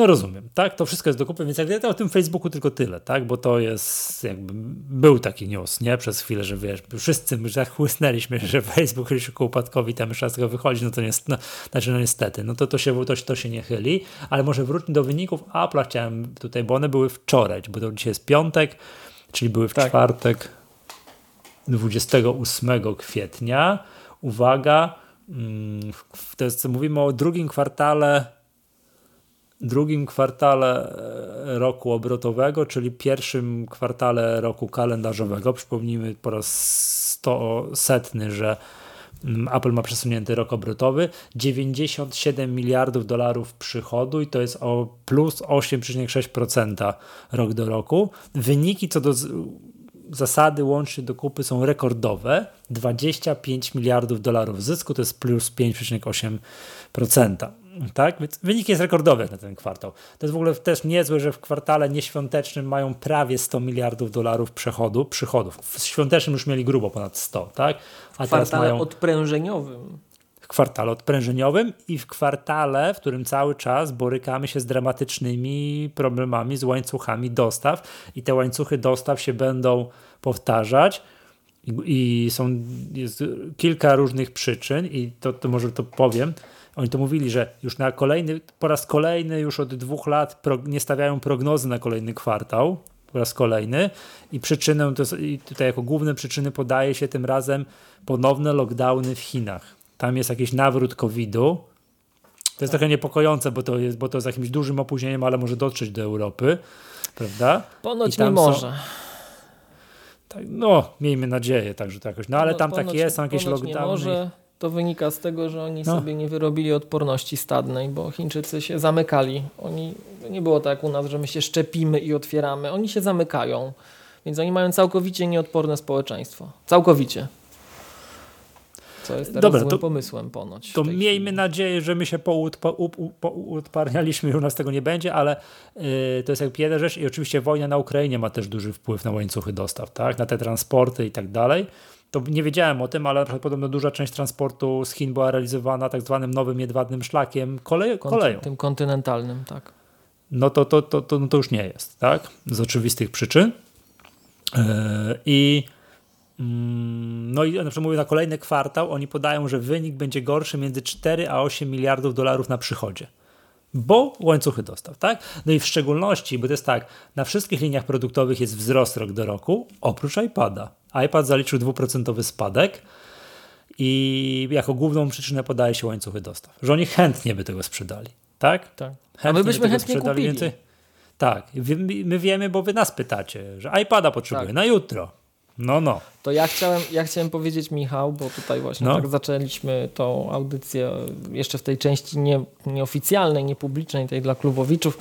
no rozumiem, tak? To wszystko jest do kupy, więc jak o tym Facebooku tylko tyle, tak? Bo to jest jakby, był taki news, nie? Przez chwilę, że wiesz, wszyscy my tak chłysnęliśmy, że Facebook już ku upadkowi, tam już raz tego wychodzi, no to nie, no, znaczy no niestety, no to to się, to, to się nie chyli, ale może wróćmy do wyników Apple'a chciałem tutaj, bo one były wczoraj, bo to dzisiaj jest piątek, czyli były w tak. czwartek 28 kwietnia. Uwaga, mm, to jest, mówimy o drugim kwartale drugim kwartale e, roku obrotowego, czyli pierwszym kwartale roku kalendarzowego. Przypomnijmy po raz 100 setny, że mm, Apple ma przesunięty rok obrotowy, 97 miliardów dolarów przychodu i to jest o plus 8,6% rok do roku. Wyniki co do zasady łącznie do kupy są rekordowe, 25 miliardów dolarów zysku to jest plus 5,8% tak? Więc wynik jest rekordowy na ten kwartał. To jest w ogóle też niezłe, że w kwartale nieświątecznym mają prawie 100 miliardów dolarów przychodu, przychodów. W świątecznym już mieli grubo ponad 100, tak?
A w kwartale mają... odprężeniowym.
W kwartale odprężeniowym i w kwartale, w którym cały czas borykamy się z dramatycznymi problemami z łańcuchami dostaw i te łańcuchy dostaw się będą powtarzać. I, są jest kilka różnych przyczyn, i to, to może to powiem oni to mówili, że już na kolejny, po raz kolejny już od dwóch lat nie stawiają prognozy na kolejny kwartał, po raz kolejny i przyczynę, to, i tutaj jako główne przyczyny podaje się tym razem ponowne lockdowny w Chinach. Tam jest jakiś nawrót COVID-u. To jest trochę niepokojące, bo to jest, bo to z jakimś dużym opóźnieniem, ale może dotrzeć do Europy, prawda?
Ponoć nie może. Są,
tak, no, miejmy nadzieję, także to jakoś. No ale no, tam tak jest, są jakieś lockdowny. Nie może
to wynika z tego, że oni no. sobie nie wyrobili odporności stadnej, bo Chińczycy się zamykali. Oni, nie było tak jak u nas, że my się szczepimy i otwieramy. Oni się zamykają, więc oni mają całkowicie nieodporne społeczeństwo. Całkowicie. Co jest teraz Dobra, złym to, pomysłem ponoć.
To miejmy chwili. nadzieję, że my się poudparnialiśmy, że u nas tego nie będzie, ale yy, to jest jakby jedna rzecz i oczywiście wojna na Ukrainie ma też duży wpływ na łańcuchy dostaw, tak? na te transporty i tak dalej to nie wiedziałem o tym, ale podobno duża część transportu z Chin była realizowana tak zwanym nowym jedwabnym szlakiem kolej, koleją.
Tym kontynentalnym, tak.
No to, to, to, to, no to już nie jest, tak? Z oczywistych przyczyn. Yy, I mm, no i na przykład mówię, na kolejny kwartał oni podają, że wynik będzie gorszy między 4 a 8 miliardów dolarów na przychodzie bo łańcuchy dostaw, tak? No i w szczególności, bo to jest tak, na wszystkich liniach produktowych jest wzrost rok do roku, oprócz iPada. iPad zaliczył dwuprocentowy spadek i jako główną przyczynę podaje się łańcuchy dostaw, że oni chętnie by tego sprzedali, tak?
Tak. Chętnie A my byśmy chętnie kupili. Więcej.
Tak, my wiemy, bo wy nas pytacie, że iPada potrzebuje tak. na jutro. No, no.
To ja chciałem, ja chciałem powiedzieć, Michał, bo tutaj właśnie no. tak zaczęliśmy tą audycję jeszcze w tej części nie, nieoficjalnej, niepublicznej, tej dla klubowiczów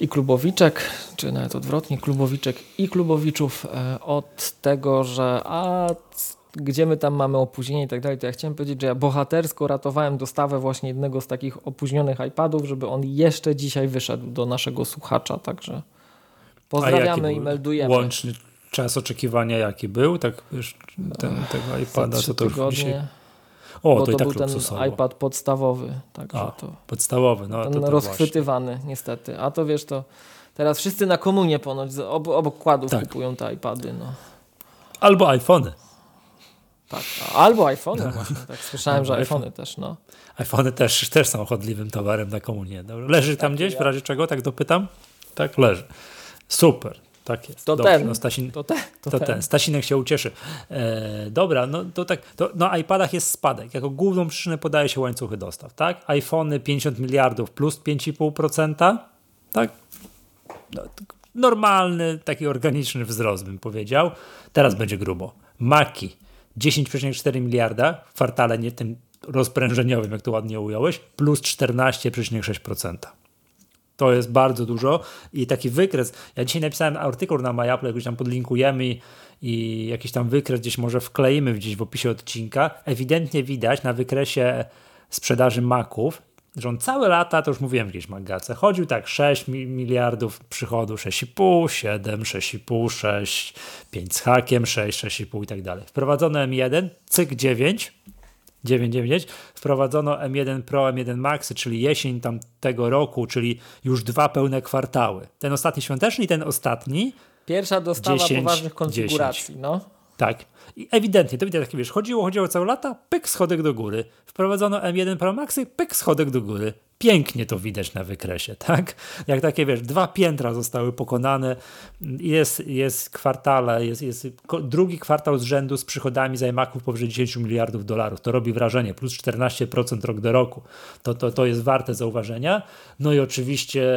i klubowiczek, czy nawet odwrotnie, klubowiczek i klubowiczów e, od tego, że a gdzie my tam mamy opóźnienie i tak dalej, to ja chciałem powiedzieć, że ja bohatersko ratowałem dostawę właśnie jednego z takich opóźnionych iPadów, żeby on jeszcze dzisiaj wyszedł do naszego słuchacza, także pozdrawiamy i meldujemy.
Łączny czas oczekiwania jaki był, tak ten, tego iPada, to to już dzisiaj...
O, to, to, i tak był ten iPad podstawowy. Także A, to,
podstawowy, no
ten to, to rozchwytywany właśnie. niestety. A to wiesz, to teraz wszyscy na komunie ponoć ob, obok kładów tak. kupują te iPady. No.
Albo iPhony.
Tak, albo iPhony właśnie, tak słyszałem, że iPhony też, no.
iPhony też, też są chodliwym towarem na komunie. Leży tam tak, gdzieś, w razie czego, tak dopytam? Tak, leży. Super. Tak jest.
To Dobrze, ten. No Stasin, to, te,
to, to ten. ten. Stasinek się ucieszy. E, dobra, no to tak. To, na iPadach jest spadek. Jako główną przyczynę podaje się łańcuchy dostaw. Tak? iPhony 50 miliardów plus 5,5%. Tak? No, normalny, taki organiczny wzrost bym powiedział. Teraz będzie grubo. Maki 10,4 miliarda w kwartale nie tym rozprężeniowym, jak to ładnie ująłeś, plus 14,6%. To jest bardzo dużo i taki wykres. Ja dzisiaj napisałem artykuł na MyApple, jakoś tam podlinkujemy i, i jakiś tam wykres gdzieś może wkleimy gdzieś w opisie odcinka. Ewidentnie widać na wykresie sprzedaży Maców, że on całe lata, to już mówiłem gdzieś w magace, chodził tak 6 miliardów przychodu, 6,5, 7, 6,5, 6, 5 z hakiem, 6, 6,5 i tak dalej. Wprowadzono M1, cyk 9, 999 wprowadzono M1 Pro, M1 Max, czyli jesień tamtego roku, czyli już dwa pełne kwartały. Ten ostatni świąteczny i ten ostatni.
Pierwsza dostawa 10, poważnych konfiguracji, 10. no.
Tak. I ewidentnie, to widać, takie wiesz, chodziło, chodziło całe lata, pyk, schodek do góry. Wprowadzono M1 Pro Maxy, pyk, schodek do góry. Pięknie to widać na wykresie, tak? Jak takie, wiesz, dwa piętra zostały pokonane, jest, jest kwartale, jest, jest drugi kwartał z rzędu z przychodami z iMaców powyżej 10 miliardów dolarów. To robi wrażenie, plus 14% rok do roku. To, to, to jest warte zauważenia. No i oczywiście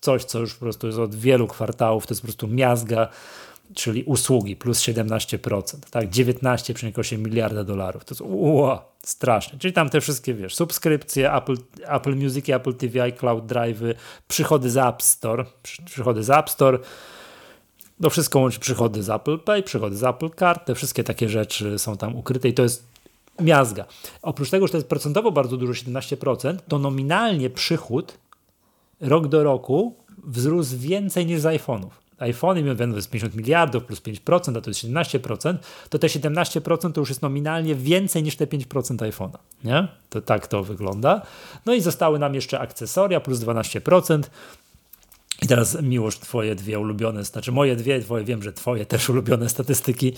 coś, co już po prostu jest od wielu kwartałów, to jest po prostu miazga czyli usługi plus 17%, tak, 19,8 miliarda dolarów. To jest ua, straszne. Czyli tam te wszystkie, wiesz, subskrypcje, Apple, Apple Music, Apple TV, Cloud Drive, przychody z App Store, przychody z App Store, to wszystko łączy przychody z Apple Pay, przychody z Apple Card, te wszystkie takie rzeczy są tam ukryte i to jest miazga. Oprócz tego, że to jest procentowo bardzo dużo, 17%, to nominalnie przychód rok do roku wzrósł więcej niż z iPhone'ów iPhony będą jest 50 miliardów plus 5%, a to jest 17%, to te 17% to już jest nominalnie więcej niż te 5% iPhone'a. Nie? To tak to wygląda. No i zostały nam jeszcze akcesoria plus 12%. I teraz miłość, twoje dwie ulubione, znaczy moje dwie, twoje, wiem, że twoje też ulubione statystyki.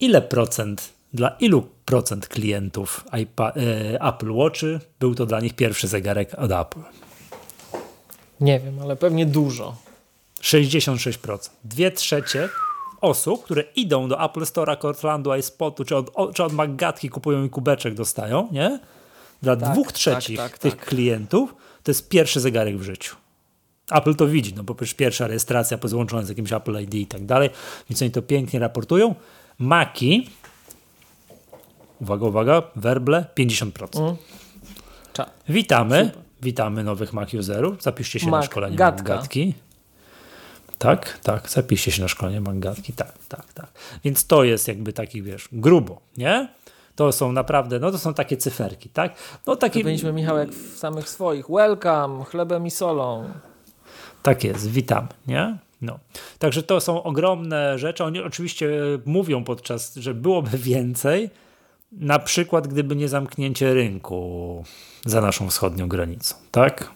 Ile procent, dla ilu procent klientów iPa, e, Apple Watchy był to dla nich pierwszy zegarek od Apple?
Nie wiem, ale pewnie dużo.
66%. Dwie trzecie osób, które idą do Apple Store'a, Cortlandu, iSpotu, czy od, czy od Maggatki kupują i kubeczek dostają, nie? Dla tak, dwóch tak, trzecich tak, tak, tych klientów to jest pierwszy zegarek w życiu. Apple to widzi, no bo przecież pierwsza rejestracja pozłączona z jakimś Apple ID i tak dalej, więc oni to pięknie raportują. Maki, uwaga, uwaga, werble 50%. Mm. Witamy, Super. witamy nowych Mac userów. Zapiszcie się Mac, na szkolenie Maggatki. Tak, tak, zapiszcie się na szkolenie mangatki, tak, tak, tak. Więc to jest jakby taki, wiesz, grubo, nie? To są naprawdę, no to są takie cyferki, tak? No takie...
Powinniśmy, Michał, jak w samych swoich, welcome, chlebem i solą.
Tak jest, witam, nie? No. Także to są ogromne rzeczy. Oni oczywiście mówią podczas, że byłoby więcej, na przykład gdyby nie zamknięcie rynku za naszą wschodnią granicą, tak?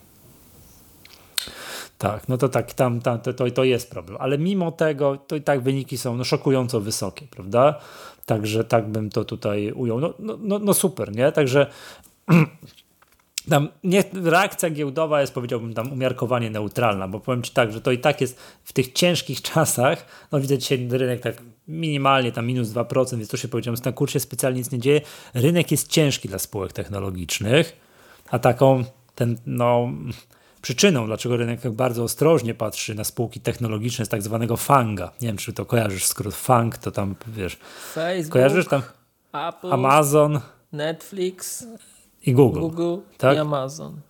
Tak, no to tak, tam, tam to, to, to jest problem. Ale mimo tego, to i tak wyniki są no, szokująco wysokie, prawda? Także tak bym to tutaj ujął. No, no, no, no super, nie? Także tam nie, reakcja giełdowa jest, powiedziałbym, tam umiarkowanie neutralna, bo powiem Ci tak, że to i tak jest w tych ciężkich czasach, no widzę dzisiaj rynek tak minimalnie, tam minus 2%, więc to się powiedziałem, na kursie specjalnie nic nie dzieje. Rynek jest ciężki dla spółek technologicznych, a taką ten, no przyczyną, dlaczego rynek tak bardzo ostrożnie patrzy na spółki technologiczne z tak zwanego FANGA. Nie wiem, czy to kojarzysz skrót FANG, to tam wiesz.
Facebook,
kojarzysz tam
Apple,
Amazon,
Netflix
i Google.
Google tak? i Amazon.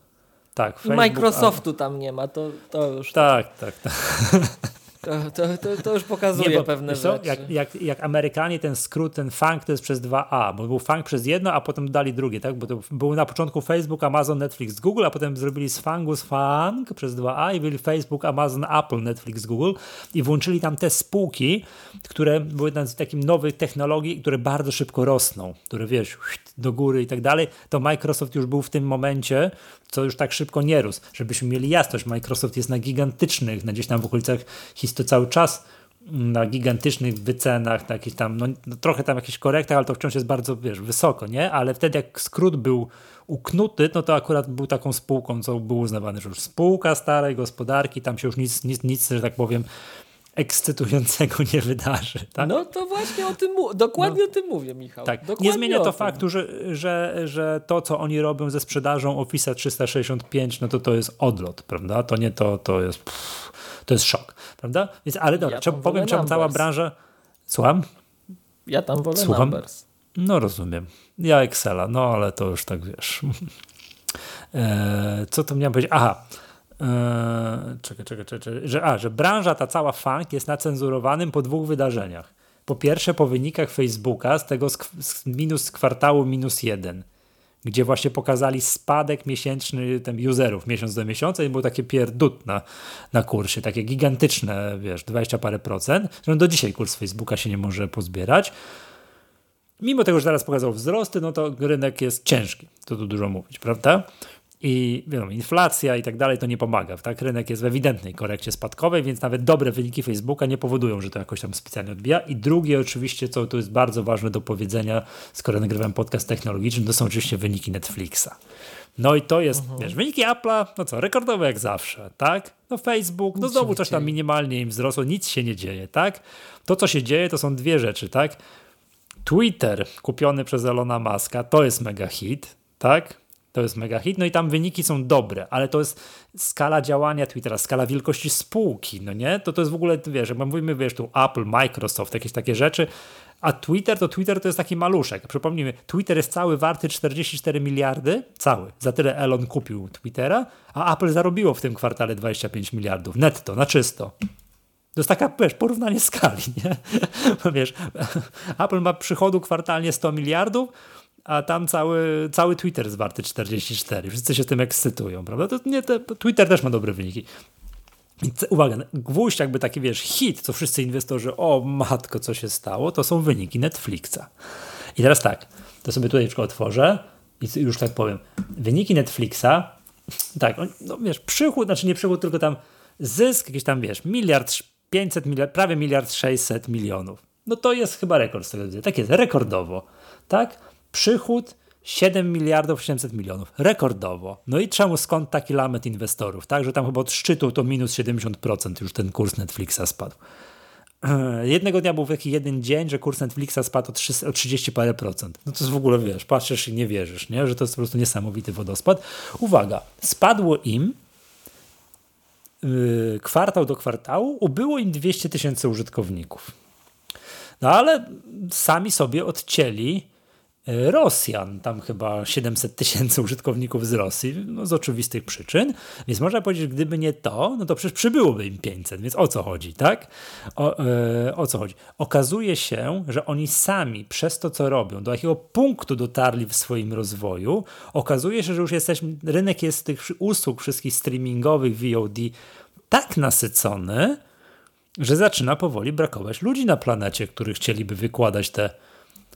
Tak,
Facebook, Microsoftu tam nie ma, to, to już.
Tak, tak, tak.
To, to, to, to już pokazuje nie, bo, pewne rzeczy.
Jak, jak, jak Amerykanie ten skrót, ten funk to jest przez 2A, bo był funk przez jedno, a potem dali drugie, tak? Bo to był na początku Facebook, Amazon, Netflix, Google, a potem zrobili z fungu z funk przez 2A i byli Facebook, Amazon, Apple, Netflix, Google i włączyli tam te spółki, które były takim nowych technologii, które bardzo szybko rosną, które wiesz, do góry i tak dalej, to Microsoft już był w tym momencie, co już tak szybko nie rósł. Żebyśmy mieli jasność, Microsoft jest na gigantycznych, na gdzieś tam w okolicach historii cały czas na gigantycznych wycenach, na tam, no, no, trochę tam jakieś korektach, ale to wciąż jest bardzo, wiesz, wysoko, nie? Ale wtedy jak skrót był uknuty, no to akurat był taką spółką, co był uznawany, że już spółka starej gospodarki, tam się już nic, nic, nic że tak powiem, ekscytującego nie wydarzy. Tak?
No to właśnie o tym, dokładnie no, o tym mówię, Michał.
Tak.
Dokładnie
nie zmienia to faktu, że, że, że to, co oni robią ze sprzedażą Office 365, no to to jest odlot, prawda? To nie to, to jest, pff, to jest szok, prawda? Więc, ale dobra, ja powiem, czemu cała branża... Słucham?
Ja tam wolę Słucham? numbers.
No rozumiem. Ja Excela, no ale to już tak wiesz. Eee, co to miałem powiedzieć? Aha, czekaj, czekaj, czekaj, że, a, że branża ta cała funk jest na cenzurowanym po dwóch wydarzeniach. Po pierwsze po wynikach Facebooka z tego z minus z kwartału minus jeden, gdzie właśnie pokazali spadek miesięczny ten userów miesiąc do miesiąca i było takie pierdut na, na kursie, takie gigantyczne, wiesz, 20 parę procent, że do dzisiaj kurs Facebooka się nie może pozbierać. mimo tego, że teraz pokazał wzrosty, no to rynek jest ciężki, to tu dużo mówić, prawda? I wiadomo, inflacja i tak dalej to nie pomaga. Tak? Rynek jest w ewidentnej korekcie spadkowej, więc nawet dobre wyniki Facebooka nie powodują, że to jakoś tam specjalnie odbija. I drugie, oczywiście, co tu jest bardzo ważne do powiedzenia, skoro nagrywam podcast technologiczny, to są oczywiście wyniki Netflixa. No i to jest, mhm. wiesz, wyniki Apple'a, no co, rekordowe jak zawsze, tak? No Facebook, no znowu coś tam minimalnie im wzrosło, nic się nie dzieje, tak? To, co się dzieje, to są dwie rzeczy, tak? Twitter kupiony przez Elona Muska, to jest mega hit, tak? To jest mega hit, no i tam wyniki są dobre, ale to jest skala działania Twittera, skala wielkości spółki, no nie? To to jest w ogóle, wiesz, mówimy, wiesz, tu Apple, Microsoft, jakieś takie rzeczy, a Twitter to Twitter to jest taki maluszek. Przypomnijmy, Twitter jest cały warty 44 miliardy, cały. Za tyle Elon kupił Twittera, a Apple zarobiło w tym kwartale 25 miliardów netto, na czysto. To jest taka, wiesz, porównanie skali, nie? Wiesz, Apple ma przychodu kwartalnie 100 miliardów, a tam cały, cały Twitter jest warty 44. Wszyscy się tym ekscytują, prawda? To nie, Twitter też ma dobre wyniki. Uwaga, gwóźdź jakby taki, wiesz, hit, co wszyscy inwestorzy, o matko, co się stało, to są wyniki Netflixa. I teraz tak, to sobie tutaj otworzę i już tak powiem. Wyniki Netflixa, tak, no wiesz, przychód, znaczy nie przychód, tylko tam zysk, jakiś tam, wiesz, miliard 500, miliard, prawie miliard 600 milionów. No to jest chyba rekord z tego widzę. Tak jest, rekordowo, tak? Przychód 7 miliardów 800 milionów. Rekordowo. No i czemu skąd taki lament inwestorów? Tak, że tam chyba od szczytu to minus 70% już ten kurs Netflixa spadł. Jednego dnia był taki jeden dzień, że kurs Netflixa spadł o, 3, o 30 parę procent. No to jest w ogóle, wiesz, patrzysz i nie wierzysz, nie? że to jest po prostu niesamowity wodospad. Uwaga, spadło im yy, kwartał do kwartału, ubyło im 200 tysięcy użytkowników. No ale sami sobie odcięli Rosjan, tam chyba 700 tysięcy użytkowników z Rosji, no z oczywistych przyczyn, więc można powiedzieć, gdyby nie to, no to przecież przybyłoby im 500, więc o co chodzi, tak? O, e, o co chodzi? Okazuje się, że oni sami przez to, co robią, do jakiego punktu dotarli w swoim rozwoju, okazuje się, że już jesteśmy, rynek jest tych usług wszystkich streamingowych, VOD tak nasycony, że zaczyna powoli brakować ludzi na planecie, którzy chcieliby wykładać te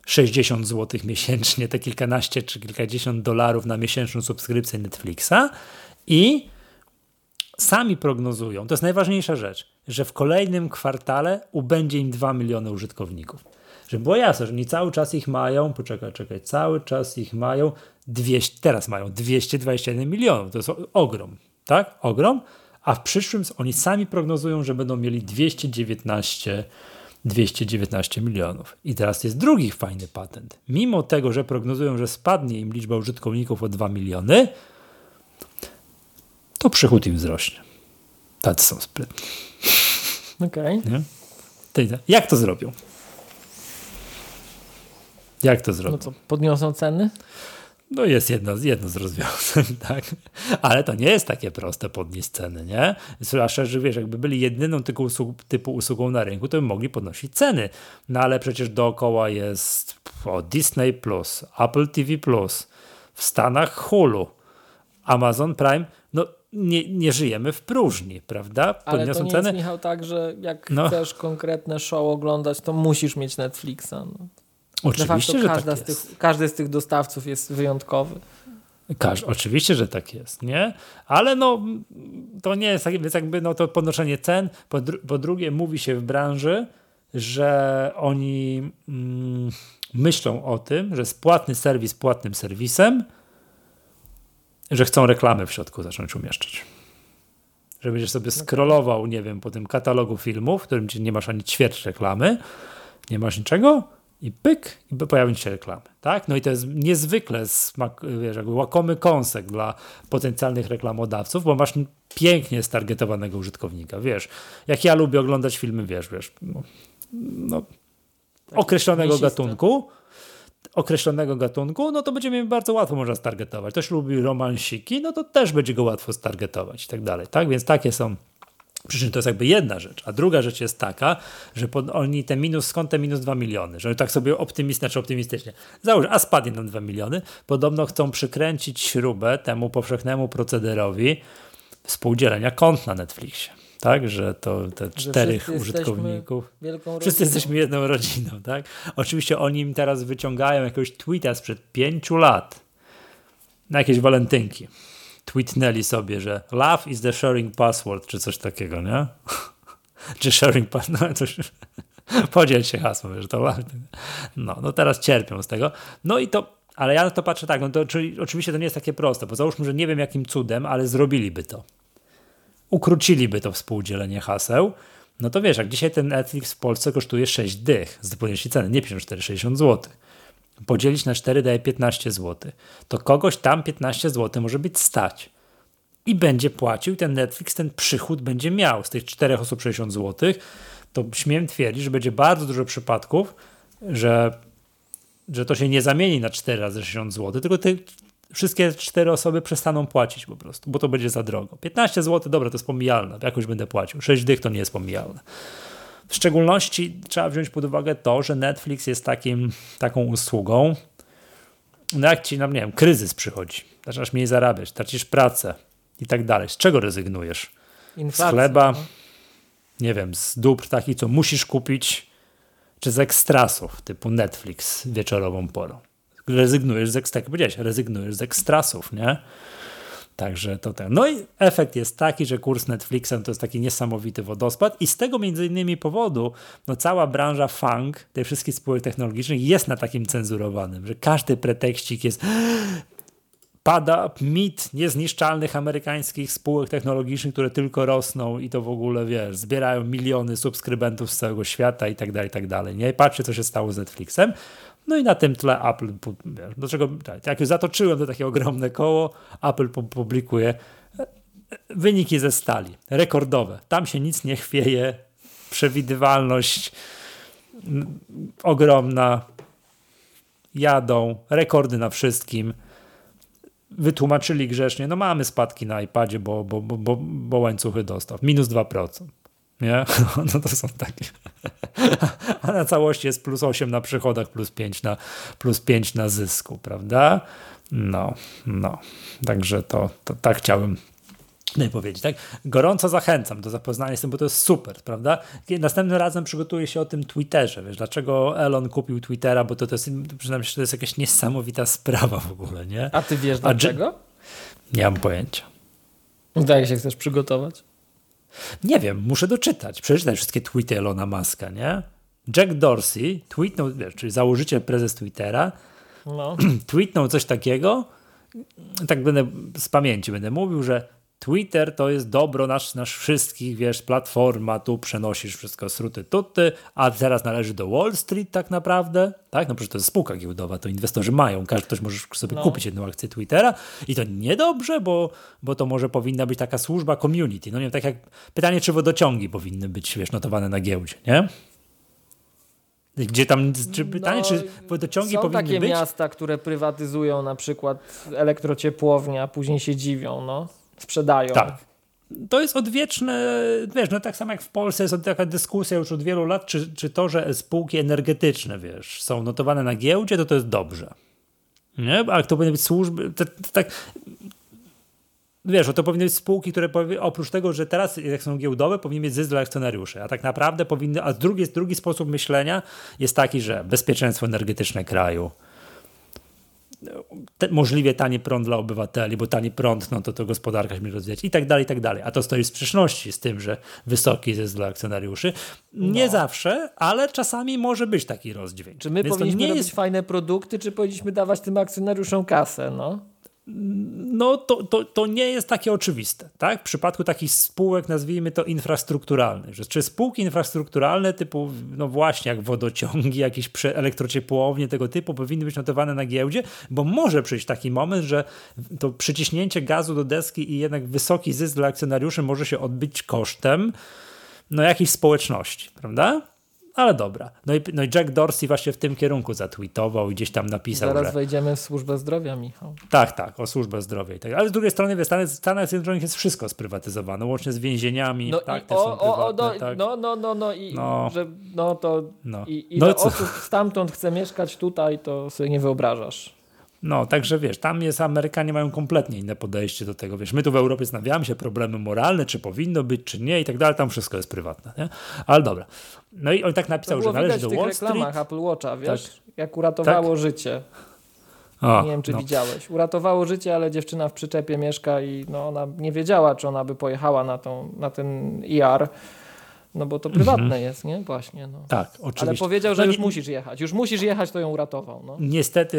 60 zł miesięcznie, te kilkanaście czy kilkadziesiąt dolarów na miesięczną subskrypcję Netflixa i sami prognozują, to jest najważniejsza rzecz, że w kolejnym kwartale ubędzie im 2 miliony użytkowników. Żeby było jasne, że oni cały czas ich mają, poczekaj, czekaj, cały czas ich mają 200, teraz mają 221 milionów, to jest ogrom, tak? Ogrom, a w przyszłym oni sami prognozują, że będą mieli 219 milionów 219 milionów. I teraz jest drugi fajny patent. Mimo tego, że prognozują, że spadnie im liczba użytkowników o 2 miliony, to przychód im wzrośnie. Tacy są sprytni.
Okej.
Okay. Jak to zrobią? Jak to zrobią? No
co, podniosą ceny?
No jest jedno, jedno z rozwiązań, tak. Ale to nie jest takie proste podnieść ceny, nie? Zwłaszcza, że wiesz, jakby byli jedyną typu, usług, typu usługą na rynku, to by mogli podnosić ceny. No ale przecież dookoła jest o, Disney+, Plus, Apple TV+, Plus, w Stanach Hulu, Amazon Prime, no nie, nie żyjemy w próżni, prawda?
Podniosą Ale to nie ceny. jest, Michał, tak, że jak no. chcesz konkretne show oglądać, to musisz mieć Netflixa. No.
Oczywiście, że
każda
tak
z tych, każdy z tych dostawców jest wyjątkowy.
Każ, oczywiście, że tak jest, nie? Ale no, to nie jest tak, więc jakby no, to podnoszenie cen. Po, dru po drugie, mówi się w branży, że oni mm, myślą o tym, że jest płatny serwis płatnym serwisem, że chcą reklamy w środku zacząć umieszczać. Że będziesz sobie scrollował, nie wiem, po tym katalogu filmów, w którym nie masz ani ćwierć reklamy, nie masz niczego, i pyk, i pojawią się reklamy. Tak? No i to jest niezwykle smak, wiesz, jakby łakomy kąsek dla potencjalnych reklamodawców, bo masz pięknie stargetowanego użytkownika. Wiesz, jak ja lubię oglądać filmy, wiesz, wiesz, no, no tak, określonego gatunku, określonego gatunku, no to będzie mi bardzo łatwo można stargetować. Ktoś lubi romansiki, no to też będzie go łatwo stargetować i tak dalej. Tak? Więc takie są przy czym to jest jakby jedna rzecz. A druga rzecz jest taka, że oni te minus, skąd te minus 2 miliony? Że tak sobie optymistycznie, znaczy optymistycznie. Załóż, a spadnie nam 2 miliony. Podobno chcą przykręcić śrubę temu powszechnemu procederowi współdzielenia kont na Netflixie. tak? Że to te czterech użytkowników. Wszyscy jesteśmy jedną rodziną, tak? Oczywiście oni im teraz wyciągają jakiegoś tweeta sprzed pięciu lat na jakieś walentynki. Tweetnęli sobie, że love is the sharing password, czy coś takiego, nie? czy sharing password, no. Podziel się hasło, że to love. No, no teraz cierpią z tego. No i to ale ja na to patrzę tak, no to czyli, oczywiście to nie jest takie proste, bo załóżmy, że nie wiem jakim cudem, ale zrobiliby to. Ukróciliby to współdzielenie haseł, no to wiesz, jak dzisiaj ten Netflix w Polsce kosztuje 6 dych z podnieśli ceny, nie 54,60 zł. Podzielić na 4 daje 15 zł. To kogoś tam 15 zł może być stać. I będzie płacił, ten Netflix ten przychód będzie miał z tych 4 osób 60 zł. To śmiem twierdzić, że będzie bardzo dużo przypadków, że że to się nie zamieni na 4 razy 60 zł, tylko te wszystkie cztery osoby przestaną płacić po prostu, bo to będzie za drogo. 15 zł, dobra, to jest pomijalne, jakoś będę płacił. 6 dych to nie jest pomijalne. W szczególności trzeba wziąć pod uwagę to, że Netflix jest takim, taką usługą, no jak ci, no nie wiem, kryzys przychodzi, zaczynasz mniej zarabiać, tracisz pracę i tak dalej. Z czego rezygnujesz? Inflacja, z chleba, no. nie wiem, z dóbr takich, co musisz kupić, czy z ekstrasów typu Netflix wieczorową porą. Rezygnujesz z, tak jak powiedziałeś, rezygnujesz z ekstrasów, nie? Także to ten. No i efekt jest taki, że kurs Netflixem to jest taki niesamowity wodospad i z tego między innymi powodu no cała branża funk, tej wszystkich spółek technologicznych jest na takim cenzurowanym, że każdy pretekścik jest pada mit niezniszczalnych amerykańskich spółek technologicznych, które tylko rosną i to w ogóle, wiesz, zbierają miliony subskrybentów z całego świata i tak dalej, i tak dalej. Nie? I patrzcie, co się stało z Netflixem. No i na tym tle Apple, wiesz, do czego, tak, jak już zatoczyłem do takie ogromne koło, Apple publikuje e, wyniki ze stali, rekordowe. Tam się nic nie chwieje, przewidywalność ogromna, jadą, rekordy na wszystkim. Wytłumaczyli grzecznie, no mamy spadki na iPadzie, bo, bo, bo, bo łańcuchy dostaw, minus 2%. Nie? No to są takie. A na całości jest plus 8 na przychodach, plus 5 na, plus 5 na zysku, prawda? No, no. Także to, to tak chciałem nie powiedzieć, tak? Gorąco zachęcam do zapoznania z tym, bo to jest super, prawda? Następnym razem przygotuję się o tym Twitterze, wiesz, dlaczego Elon kupił Twittera, bo to, to jest, przynajmniej to jest jakaś niesamowita sprawa w ogóle, nie?
A ty wiesz dlaczego?
Nie mam pojęcia.
Zdaje się, chcesz przygotować?
Nie wiem, muszę doczytać, przeczytać wszystkie tweety Elona Muska, nie? Jack Dorsey tweetnął, czyli założyciel, prezes Twittera, no. tweetnął coś takiego, tak będę z pamięci będę mówił, że Twitter to jest dobro nasz, nasz wszystkich, wiesz, platforma, tu przenosisz wszystko sruty tuty, a teraz należy do Wall Street tak naprawdę, tak? No przecież to jest spółka giełdowa, to inwestorzy mają, każdy ktoś może sobie no. kupić jedną akcję Twittera i to niedobrze, bo, bo to może powinna być taka służba community, no nie wiem, tak jak pytanie, czy wodociągi powinny być, wiesz, notowane na giełdzie, nie? Gdzie tam, czy pytanie, no, czy wodociągi
są
powinny
być? Są
takie
miasta, które prywatyzują na przykład elektrociepłownia, a później się dziwią, no sprzedają.
Tak. To jest odwieczne, wiesz, no tak samo jak w Polsce jest taka dyskusja już od wielu lat, czy, czy to, że spółki energetyczne, wiesz, są notowane na giełdzie, to to jest dobrze. Nie? A to powinny być służby, tak, wiesz, to powinny być spółki, które oprócz tego, że teraz jak są giełdowe, powinny mieć zysk dla akcjonariuszy, a tak naprawdę powinny, a drugi, drugi sposób myślenia jest taki, że bezpieczeństwo energetyczne kraju, te, możliwie tani prąd dla obywateli, bo tani prąd, no to to gospodarka się rozwijać i tak dalej, i tak dalej. A to stoi w sprzeczności z tym, że wysoki zysk dla akcjonariuszy. Nie no. zawsze, ale czasami może być taki rozdźwięk.
Czy my Więc powinniśmy robić jest... fajne produkty, czy powinniśmy dawać tym akcjonariuszom kasę, no?
No to, to, to nie jest takie oczywiste. Tak? W przypadku takich spółek, nazwijmy to infrastrukturalnych, że czy spółki infrastrukturalne typu, no właśnie jak wodociągi, jakieś elektrociepłownie tego typu powinny być notowane na giełdzie, bo może przyjść taki moment, że to przyciśnięcie gazu do deski i jednak wysoki zysk dla akcjonariuszy może się odbyć kosztem no jakiejś społeczności, prawda? Ale dobra. No i, no i Jack Dorsey właśnie w tym kierunku zatweetował i gdzieś tam napisał,
Zaraz
że...
wejdziemy w służbę zdrowia, Michał.
Tak, tak, o służbę zdrowia i tak. Ale z drugiej strony w Stanach, Stanach Zjednoczonych jest wszystko sprywatyzowane, łącznie z więzieniami, no tak, i, o, są prywatne, o, no,
tak. no, no, no, no i no, że, no to no. i ile no osób stamtąd chce mieszkać tutaj, to sobie nie wyobrażasz.
No, także wiesz, tam jest, Amerykanie mają kompletnie inne podejście do tego, wiesz, my tu w Europie zastanawiamy się problemy moralne, czy powinno być, czy nie i tak dalej, tam wszystko jest prywatne, nie? Ale dobra. No i on tak napisał, że należy do Wall Street.
w reklamach Apple Watcha, wiesz, tak. jak uratowało tak? życie. O, nie wiem, czy no. widziałeś. Uratowało życie, ale dziewczyna w przyczepie mieszka i no, ona nie wiedziała, czy ona by pojechała na, tą, na ten IR. No bo to prywatne mhm. jest, nie? Właśnie. No.
Tak, oczywiście.
Ale powiedział, że no, już nie... musisz jechać. Już musisz jechać, to ją uratował. No.
Niestety,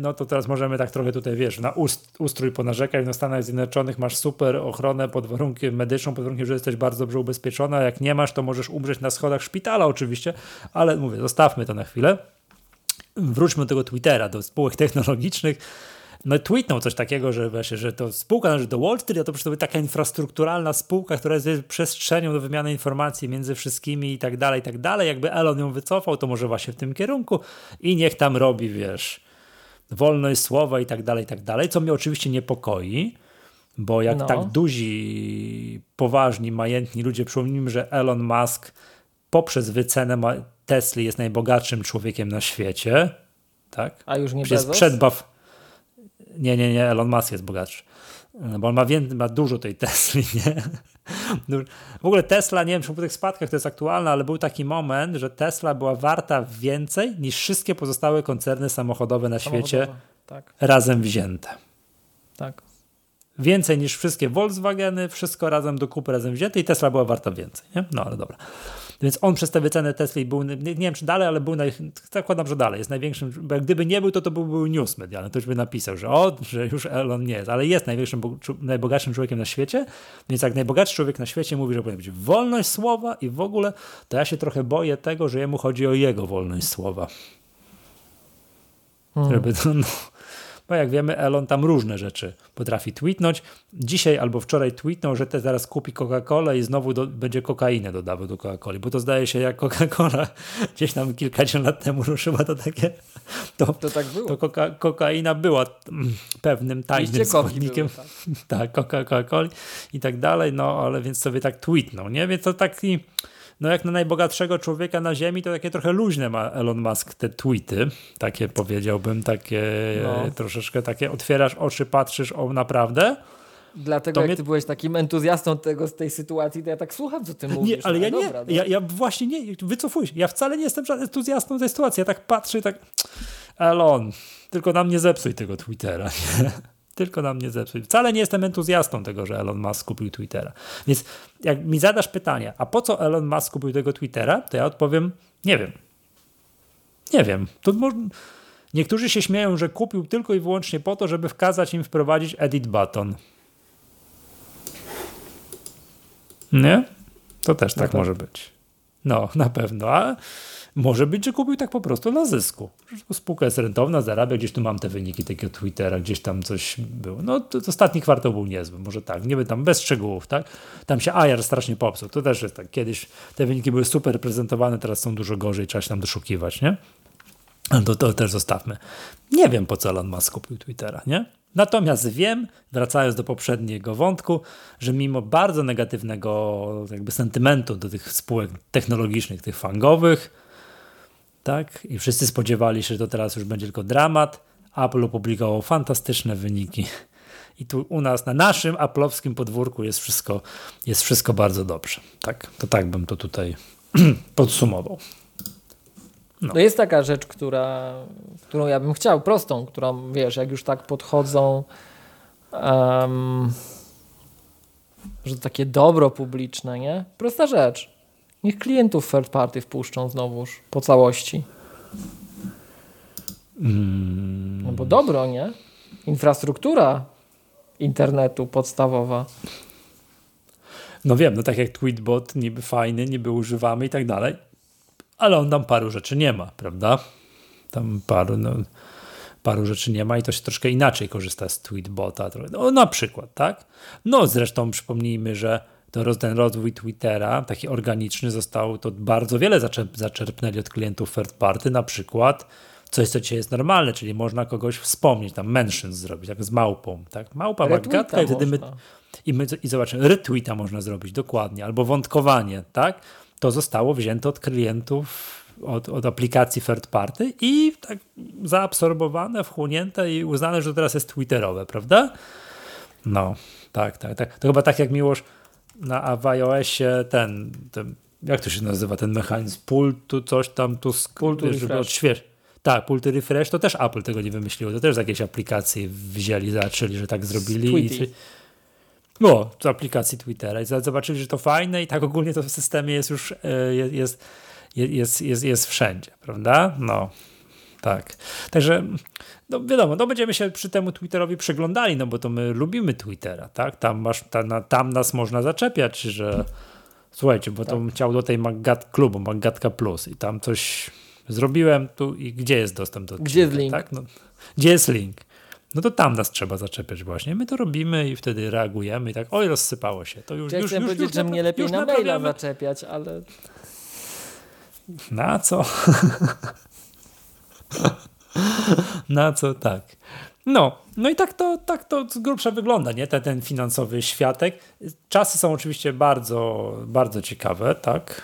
no to teraz możemy tak trochę tutaj, wiesz, na ust, ustrój ponarzekać. No Stanach Zjednoczonych masz super ochronę pod warunkiem medyczną, pod warunkiem, że jesteś bardzo dobrze ubezpieczona. Jak nie masz, to możesz umrzeć na schodach szpitala oczywiście, ale mówię, zostawmy to na chwilę. Wróćmy do tego Twittera, do spółek technologicznych no tweetnął coś takiego, że właśnie, że to spółka należy do Wall Street, a to po prostu taka infrastrukturalna spółka, która jest przestrzenią do wymiany informacji między wszystkimi i tak dalej, i tak dalej. Jakby Elon ją wycofał, to może właśnie w tym kierunku i niech tam robi, wiesz, wolność słowa i tak dalej, i tak dalej, co mnie oczywiście niepokoi, bo jak no. tak duzi, poważni, majętni ludzie, przypomnijmy, że Elon Musk poprzez wycenę Tesla jest najbogatszym człowiekiem na świecie, tak?
A już nie Bezos?
Przedbaw, nie, nie, nie, Elon Musk jest bogatszy. Bo on ma, więcej, ma dużo tej Tesli, nie? W ogóle Tesla, nie wiem, czy po tych spadkach to jest aktualne, ale był taki moment, że Tesla była warta więcej niż wszystkie pozostałe koncerny samochodowe na samochodowe, świecie tak. razem wzięte.
Tak.
Więcej niż wszystkie Volkswageny, wszystko razem do kupy razem wzięte i Tesla była warta więcej. Nie? No ale dobra. Więc on przez te wyceny Tesla był, nie, nie, wiem czy dalej, ale był, naj, zakładam, że dalej, jest największym, bo gdyby nie był, to to byłby news medialny, ktoś by napisał, że o, że już Elon nie jest, ale jest największym, najbogatszym człowiekiem na świecie, więc jak najbogatszy człowiek na świecie mówi, że powinna być wolność słowa i w ogóle, to ja się trochę boję tego, że jemu chodzi o jego wolność słowa. Hmm. Żeby to, no, bo jak wiemy, Elon tam różne rzeczy potrafi tweetnąć. Dzisiaj albo wczoraj tweetnął, że te zaraz kupi Coca-Colę i znowu do, będzie kokainę dodawał do Coca-Coli, bo to zdaje się jak Coca-Cola gdzieś tam kilkadziesiąt lat temu ruszyła to takie, to,
to, tak było.
to koka, kokaina była mm, pewnym tajnym składnikiem, były, tak, tak Coca-Coli i tak dalej, no ale więc sobie tak tweetnął, nie? Więc to taki no jak na najbogatszego człowieka na ziemi, to takie trochę luźne ma Elon Musk te tweety, takie powiedziałbym, takie no. troszeczkę takie otwierasz oczy, patrzysz o naprawdę.
Dlatego to jak mnie... ty byłeś takim entuzjastą tego, z tej sytuacji, to ja tak słucham, co ty mówisz.
Nie, ale ja nie, dobra, ja, ja, właśnie nie, wycofuj się. Ja wcale nie jestem entuzjastą tej sytuacji. Ja tak patrzę i tak, Elon, tylko nam nie zepsuj tego Twittera. Nie? Tylko nam nie zepsuć. Wcale nie jestem entuzjastą tego, że Elon Musk kupił Twittera. Więc jak mi zadasz pytanie, a po co Elon Musk kupił tego Twittera, to ja odpowiem, nie wiem. Nie wiem. To może... Niektórzy się śmieją, że kupił tylko i wyłącznie po to, żeby wkazać im wprowadzić edit button. Nie? To też tak, tak może być. No, na pewno. A może być, że kupił tak po prostu na zysku. Spółka jest rentowna, zarabia, gdzieś tu mam te wyniki takiego Twittera, gdzieś tam coś było. No to, to ostatni kwartał był niezły, może tak, nie wiem, tam bez szczegółów, tak? Tam się Ajar strasznie popsuł, to też jest tak, kiedyś te wyniki były super prezentowane, teraz są dużo gorzej, trzeba się tam doszukiwać, nie? To, to też zostawmy. Nie wiem, po co Elon Musk kupił Twittera, nie? Natomiast wiem, wracając do poprzedniego wątku, że mimo bardzo negatywnego jakby sentymentu do tych spółek technologicznych, tych fangowych, tak? I wszyscy spodziewali się, że to teraz już będzie tylko dramat. Apple opublikował fantastyczne wyniki. I tu u nas, na naszym aplowskim podwórku jest wszystko, jest wszystko bardzo dobrze. Tak, to tak bym to tutaj podsumował.
No. jest taka rzecz, która, którą ja bym chciał, prostą, którą wiesz, jak już tak podchodzą, um, że takie dobro publiczne, nie? Prosta rzecz. Niech klientów third party wpuszczą znowuż po całości. Mm. No bo dobro, nie? Infrastruktura internetu podstawowa.
No wiem, no tak jak Tweetbot, niby fajny, niby używamy i tak dalej, ale on tam paru rzeczy nie ma, prawda? Tam paru, no, paru rzeczy nie ma i to się troszkę inaczej korzysta z Tweetbota. No na przykład, tak? No zresztą przypomnijmy, że to ten rozwój Twittera, taki organiczny, został to bardzo wiele zaczerp zaczerpnęli od klientów third party, na przykład coś, co dzisiaj jest normalne, czyli można kogoś wspomnieć, tam mentions zrobić, jak z małpą, tak? Małpa ma gadka i wtedy my, i, my, i zobaczymy, retweeta można zrobić, dokładnie, albo wątkowanie, tak? To zostało wzięte od klientów od, od aplikacji third party i tak zaabsorbowane, wchłonięte i uznane, że to teraz jest twitterowe, prawda? No, tak, tak, tak. To chyba tak jak Miłosz na w iOSie ten, ten, jak to się nazywa ten mechanizm, pultu, coś tam tu,
pultu żeby odświeżyć.
Tak, pulty refresh, to też Apple tego nie wymyśliło, to też z jakiejś aplikacji wzięli, zaczęli, że tak zrobili. I, no, z aplikacji Twittera i zobaczyli, że to fajne i tak ogólnie to w systemie jest już, e, jest, jest, jest, jest, jest wszędzie, prawda? No, tak. Także, no wiadomo, no będziemy się przy temu Twitterowi przyglądali, no bo to my lubimy Twittera, tak? Tam, masz, tam, tam nas można zaczepiać, że słuchajcie, bo tak. to chciał do tej Maggat klubu, Maggatka Plus i tam coś zrobiłem tu i gdzie jest dostęp do
Gdzie jest link?
Tak? No, gdzie jest link? No to tam nas trzeba zaczepiać właśnie. My to robimy i wtedy reagujemy i tak, oj, rozsypało się. To już,
ja
już,
chciałem
już,
powiedzieć, już, że mnie lepiej na maila zaczepiać, ale...
Na co? Na co tak. No, no i tak to, tak to z grubsza wygląda, nie? Ten, ten finansowy światek. Czasy są oczywiście bardzo, bardzo ciekawe, tak?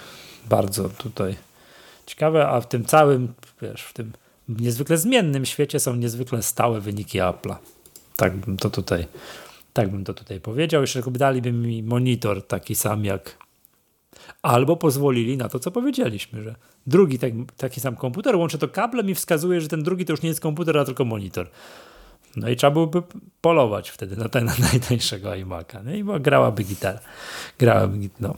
Bardzo tutaj ciekawe, a w tym całym, wiesz, w tym niezwykle zmiennym świecie są niezwykle stałe wyniki Apple'a. Tak bym to tutaj, tak bym to tutaj powiedział. Jeszcze daliby mi monitor taki sam jak albo pozwolili na to, co powiedzieliśmy, że drugi tak, taki sam komputer, łączę to kablem i wskazuje, że ten drugi to już nie jest komputer, a tylko monitor. No i trzeba byłoby polować wtedy na ten najtańszego iMac'a. No i grałaby gitara. Grałaby, no.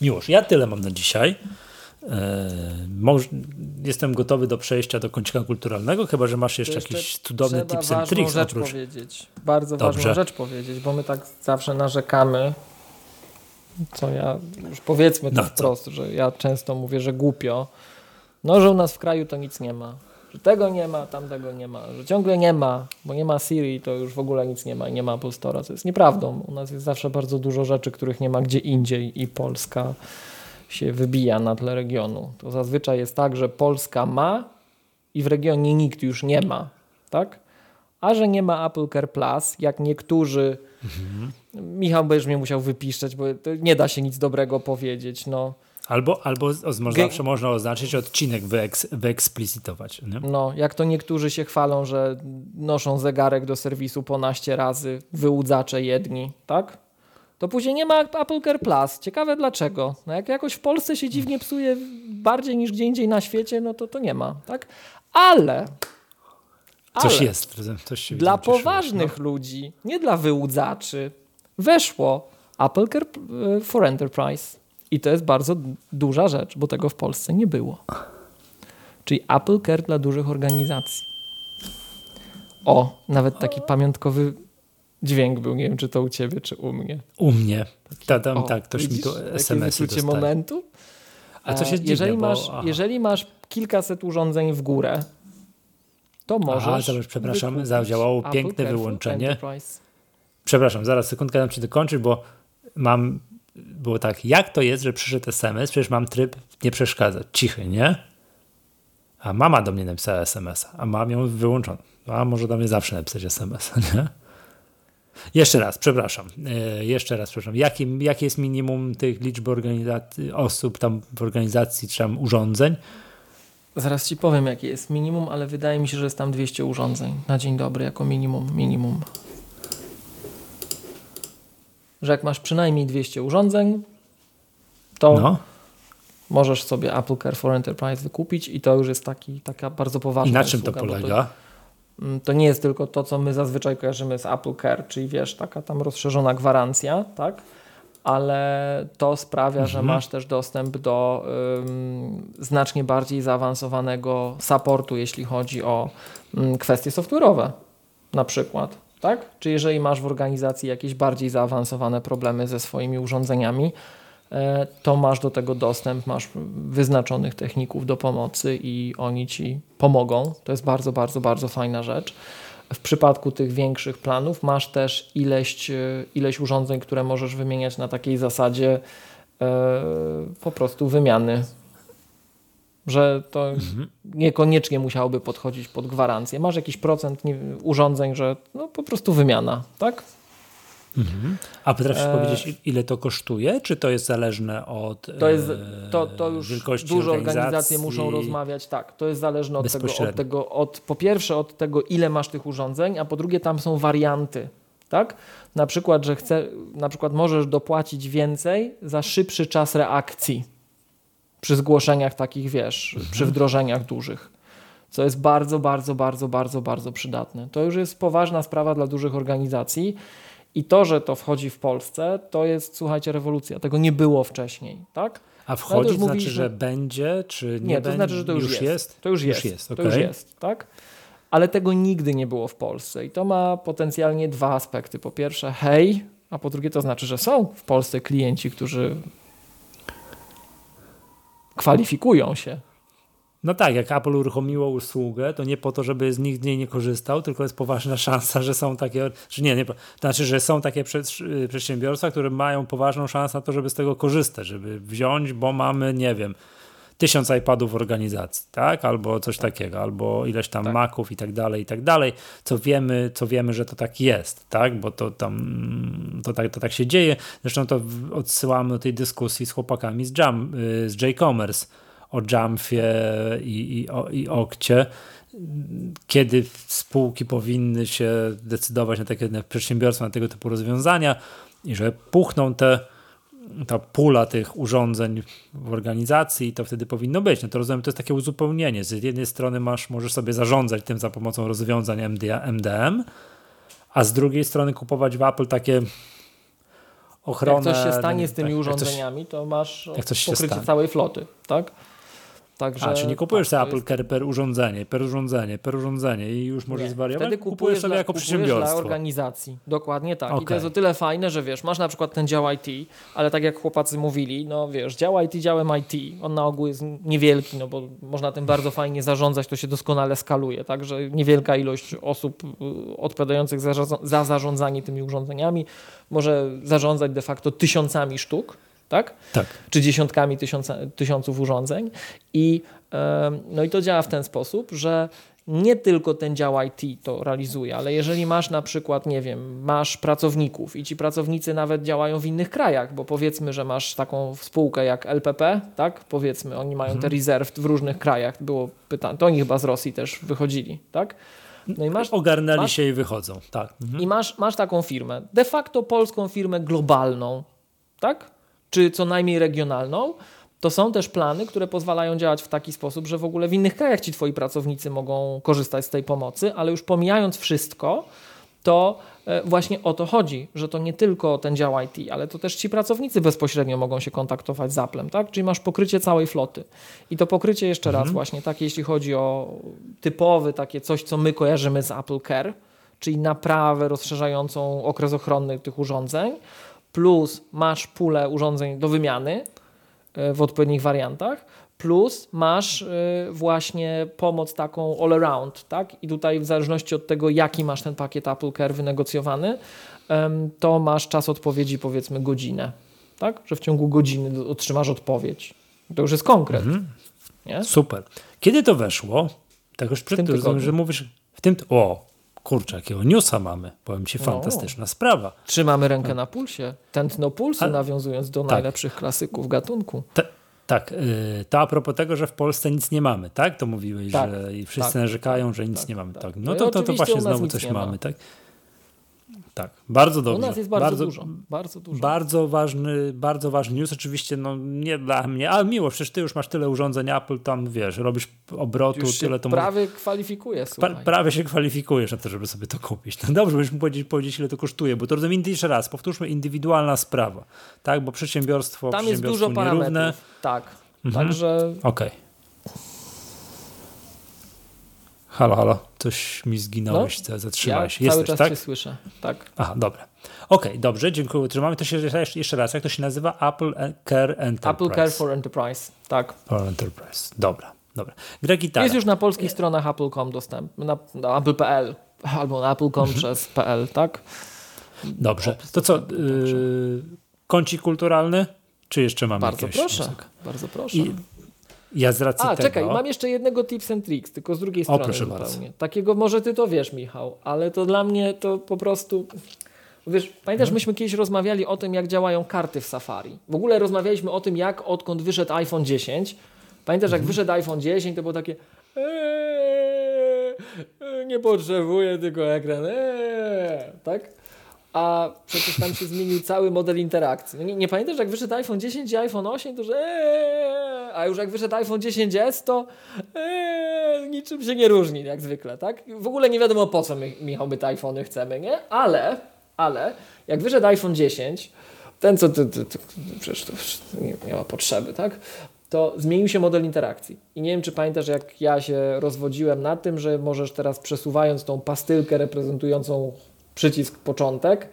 Miłosz, ja tyle mam na dzisiaj. Eee, jestem gotowy do przejścia do kącika kulturalnego, chyba że masz jeszcze, jeszcze jakiś cudowny tips and tricks.
rzecz oprócz... powiedzieć. Bardzo Dobrze. ważną rzecz powiedzieć, bo my tak zawsze narzekamy co ja już powiedzmy to no, wprost, że ja często mówię, że głupio, no, że u nas w kraju to nic nie ma. Że tego nie ma, tamtego nie ma, że ciągle nie ma, bo nie ma Siri, to już w ogóle nic nie ma i nie ma Apple Store'a, co jest nieprawdą. U nas jest zawsze bardzo dużo rzeczy, których nie ma gdzie indziej i Polska się wybija na tle regionu. To zazwyczaj jest tak, że Polska ma i w regionie nikt już nie ma, tak? A że nie ma Apple Care Plus, jak niektórzy mhm. Michał będziesz mnie musiał wypiszczeć, bo nie da się nic dobrego powiedzieć. No.
Albo, albo zawsze można oznaczyć odcinek, wyeks, wyeksplicitować. Nie?
No, jak to niektórzy się chwalą, że noszą zegarek do serwisu ponaście razy, wyłudzacze jedni, tak? To później nie ma Apple Care Plus. Ciekawe dlaczego. No jak jakoś w Polsce się dziwnie psuje bardziej niż gdzie indziej na świecie, no to to nie ma, tak? Ale
Coś Ale jest. Coś
dla poważnych no. ludzi, nie dla wyłudzaczy, weszło Apple Care e, for Enterprise. I to jest bardzo duża rzecz, bo tego w Polsce nie było. Czyli Apple Care dla dużych organizacji. O, nawet taki pamiątkowy dźwięk był. Nie wiem, czy to u ciebie, czy u mnie.
U mnie. Ta, tam, o, tak, ktoś widzisz, mi tu SMS-y dostaje.
momentu.
A co się dzieje?
Jeżeli, masz, jeżeli masz kilkaset urządzeń w górę, to możesz... Aha,
zobacz, przepraszam, zadziałało piękne wyłączenie. Enterprise. Przepraszam, zaraz sekundkę dam ci dokończyć, bo mam, było tak, jak to jest, że przyszedł SMS, przecież mam tryb nie przeszkadzać, cichy, nie? A mama do mnie napisała SMS-a, a mam ją wyłączoną. A może do mnie zawsze napisać SMS, nie? Jeszcze raz, przepraszam. E, jeszcze raz, przepraszam. Jaki, jakie jest minimum tych organizacji, osób tam w organizacji, czy tam urządzeń?
Zaraz ci powiem, jakie jest minimum, ale wydaje mi się, że jest tam 200 urządzeń na dzień dobry jako minimum. Minimum że jak masz przynajmniej 200 urządzeń, to no. możesz sobie Apple Care for Enterprise wykupić i to już jest taki, taka bardzo poważna
I na czym usługa, to polega?
To, mm, to, nie jest tylko to, co my zazwyczaj kojarzymy z Apple Care, czyli wiesz, taka tam rozszerzona gwarancja, tak? ale to sprawia, mhm. że masz też dostęp do um, znacznie bardziej zaawansowanego supportu, jeśli chodzi o um, kwestie software'owe na przykład tak? Czy jeżeli masz w organizacji jakieś bardziej zaawansowane problemy ze swoimi urządzeniami, e, to masz do tego dostęp, masz wyznaczonych techników do pomocy i oni ci pomogą. To jest bardzo, bardzo, bardzo fajna rzecz. W przypadku tych większych planów masz też ileś, e, ileś urządzeń, które możesz wymieniać na takiej zasadzie e, po prostu wymiany że to mhm. niekoniecznie musiałoby podchodzić pod gwarancję. Masz jakiś procent urządzeń, że no po prostu wymiana, tak?
Mhm. A potrafisz e... powiedzieć, ile to kosztuje? Czy to jest zależne od
to jest, to, to już wielkości duże organizacje muszą rozmawiać. Tak, to jest zależne od tego, od tego od, po pierwsze od tego, ile masz tych urządzeń, a po drugie tam są warianty. Tak? Na przykład, że chce, na przykład możesz dopłacić więcej za szybszy czas reakcji przy zgłoszeniach takich, wiesz, mhm. przy wdrożeniach dużych co jest bardzo, bardzo, bardzo, bardzo, bardzo przydatne. To już jest poważna sprawa dla dużych organizacji i to, że to wchodzi w Polsce, to jest, słuchajcie, rewolucja. Tego nie było wcześniej, tak?
A wchodzi no to znaczy, że będzie, czy nie,
nie to znaczy, że to już, już jest. jest. To już, już jest. jest.
Okay.
To już jest, tak? Ale tego nigdy nie było w Polsce i to ma potencjalnie dwa aspekty. Po pierwsze, hej, a po drugie to znaczy, że są w Polsce klienci, którzy kwalifikują się.
No tak, jak Apple uruchomiło usługę, to nie po to, żeby z nich nie korzystał, tylko jest poważna szansa, że są takie, że nie, nie, znaczy, że są takie przedsiębiorstwa, które mają poważną szansę na to, żeby z tego korzystać, żeby wziąć, bo mamy, nie wiem, tysiąc iPadów w organizacji, tak? Albo coś takiego, albo ileś tam tak. Maców i tak dalej, i tak dalej, co wiemy, co wiemy, że to tak jest, tak? Bo to tam, to tak, to tak się dzieje. Zresztą to odsyłamy do tej dyskusji z chłopakami z Jam, y, z J-Commerce, o Jamfie i, i, o, i Okcie, kiedy spółki powinny się decydować na takie na przedsiębiorstwa, na tego typu rozwiązania i że puchną te ta pula tych urządzeń w organizacji, to wtedy powinno być. No to rozumiem, to jest takie uzupełnienie. Z jednej strony masz, możesz sobie zarządzać tym za pomocą rozwiązań MDM, a z drugiej strony kupować w Apple takie ochronę.
Jak coś się stanie z tymi tak, urządzeniami, to masz pokrycie całej floty, tak?
Także, A, czy nie kupujesz tak, sobie Apple Care per urządzenie, per urządzenie, per urządzenie i już możesz nie, zwariować?
Wtedy kupujesz, kupujesz sobie jako przedsiębiorstwo. dla organizacji. Dokładnie tak. Okay. I to jest o tyle fajne, że wiesz, masz na przykład ten dział IT, ale tak jak chłopacy mówili, no wiesz, dział IT działem IT, on na ogół jest niewielki, no bo można tym bardzo fajnie zarządzać, to się doskonale skaluje, także niewielka ilość osób y, odpowiadających za, za zarządzanie tymi urządzeniami może zarządzać de facto tysiącami sztuk tak?
Tak.
Czy dziesiątkami tysiąca, tysiąców urządzeń. I, no i to działa w ten sposób, że nie tylko ten dział IT to realizuje, ale jeżeli masz na przykład, nie wiem, masz pracowników i ci pracownicy nawet działają w innych krajach, bo powiedzmy, że masz taką spółkę jak LPP, tak? Powiedzmy, oni mają mhm. te rezerw w różnych krajach. Było pytanie, to oni chyba z Rosji też wychodzili, tak?
No i masz, Ogarnęli masz, się i wychodzą, tak.
Mhm. I masz, masz taką firmę, de facto polską firmę globalną, tak? Czy co najmniej regionalną, to są też plany, które pozwalają działać w taki sposób, że w ogóle w innych krajach ci twoi pracownicy mogą korzystać z tej pomocy, ale już pomijając wszystko, to e, właśnie o to chodzi, że to nie tylko ten dział IT, ale to też ci pracownicy bezpośrednio mogą się kontaktować z Applem, tak? Czyli masz pokrycie całej floty. I to pokrycie jeszcze mhm. raz właśnie takie, jeśli chodzi o typowy takie coś, co my kojarzymy z Apple Care, czyli naprawę rozszerzającą okres ochronny tych urządzeń, plus masz pulę urządzeń do wymiany e, w odpowiednich wariantach, plus masz e, właśnie pomoc taką all around, tak? I tutaj w zależności od tego, jaki masz ten pakiet Apple Care wynegocjowany, to masz czas odpowiedzi powiedzmy godzinę, tak? Że w ciągu godziny otrzymasz odpowiedź. To już jest konkret. Mhm.
Super. Kiedy to weszło? Tak już przed tym, że mówisz w tym. O, Kurczę, jakiego newsa mamy. Powiem ci, no. fantastyczna sprawa.
Trzymamy rękę na pulsie. Tętno pulsu, A, nawiązując do tak. najlepszych klasyków gatunku.
Te, tak, yy, to a propos tego, że w Polsce nic nie mamy, tak? To mówiłeś, tak, że i wszyscy tak, narzekają, że nic tak, nie mamy. Tak. tak. No, no to, to, to właśnie znowu coś mamy, tak? Tak, bardzo dobrze.
U nas jest bardzo, bardzo dużo. Bardzo, dużo.
bardzo ważny, bardzo ważny news. Oczywiście no, nie dla mnie, ale miło, przecież ty już masz tyle urządzeń Apple, tam wiesz, robisz obrotu,
już
tyle to
prawie może... kwalifikuje,
pra, Prawie się kwalifikujesz na to, żeby sobie to kupić. No dobrze, byśmy powiedzieć, powiedzieć, ile to kosztuje, bo to rozumiem jeszcze raz, powtórzmy, indywidualna sprawa, tak, bo przedsiębiorstwo,
tam jest dużo parametrów. Tak, mhm. także...
Okej. Okay. Halo, halo, coś mi zginąłeś, no, zatrzymałeś.
Ja Jesteś, cały czas tak? cię słyszę, tak.
Aha, dobra. Okej, okay, dobrze, dziękuję. Trzymamy to się jeszcze raz. Jak to się nazywa? Apple Care Enterprise.
Apple Care for Enterprise, tak.
For Enterprise, dobra. Dobra. Gra gitara.
Jest już na polskich stronach apple.com dostępny, na, na apple.pl albo na apple.com przez PL, tak?
Dobrze. To co, yy, kącik kulturalny? Czy jeszcze mamy
Bardzo proszę, muzykę? bardzo proszę. I
ja z racji
A,
tego...
czekaj, mam jeszcze jednego tips and tricks, tylko z drugiej strony o, proszę zupełnie. Bardzo. Takiego może ty to wiesz, Michał, ale to dla mnie to po prostu Wiesz, pamiętasz, myśmy kiedyś rozmawiali o tym, jak działają karty w Safari. W ogóle rozmawialiśmy o tym, jak odkąd wyszedł iPhone 10. Pamiętasz, jak wyszedł iPhone 10, to było takie eee, nie potrzebuję tylko ekran, eee, tak? A przecież tam się zmienił cały model interakcji. No nie, nie pamiętasz, jak wyszedł iPhone 10 i iPhone 8, to że eee, a już jak wyszedł iPhone 10s, to eee, niczym się nie różni, jak zwykle, tak? W ogóle nie wiadomo po co my, Michał, my te iPhony chcemy, nie? Ale, ale, jak wyszedł iPhone 10, ten co ty, ty, ty, przecież to nie, nie ma potrzeby, tak? to zmienił się model interakcji. I nie wiem, czy pamiętasz, jak ja się rozwodziłem nad tym, że możesz teraz przesuwając tą pastylkę reprezentującą przycisk początek,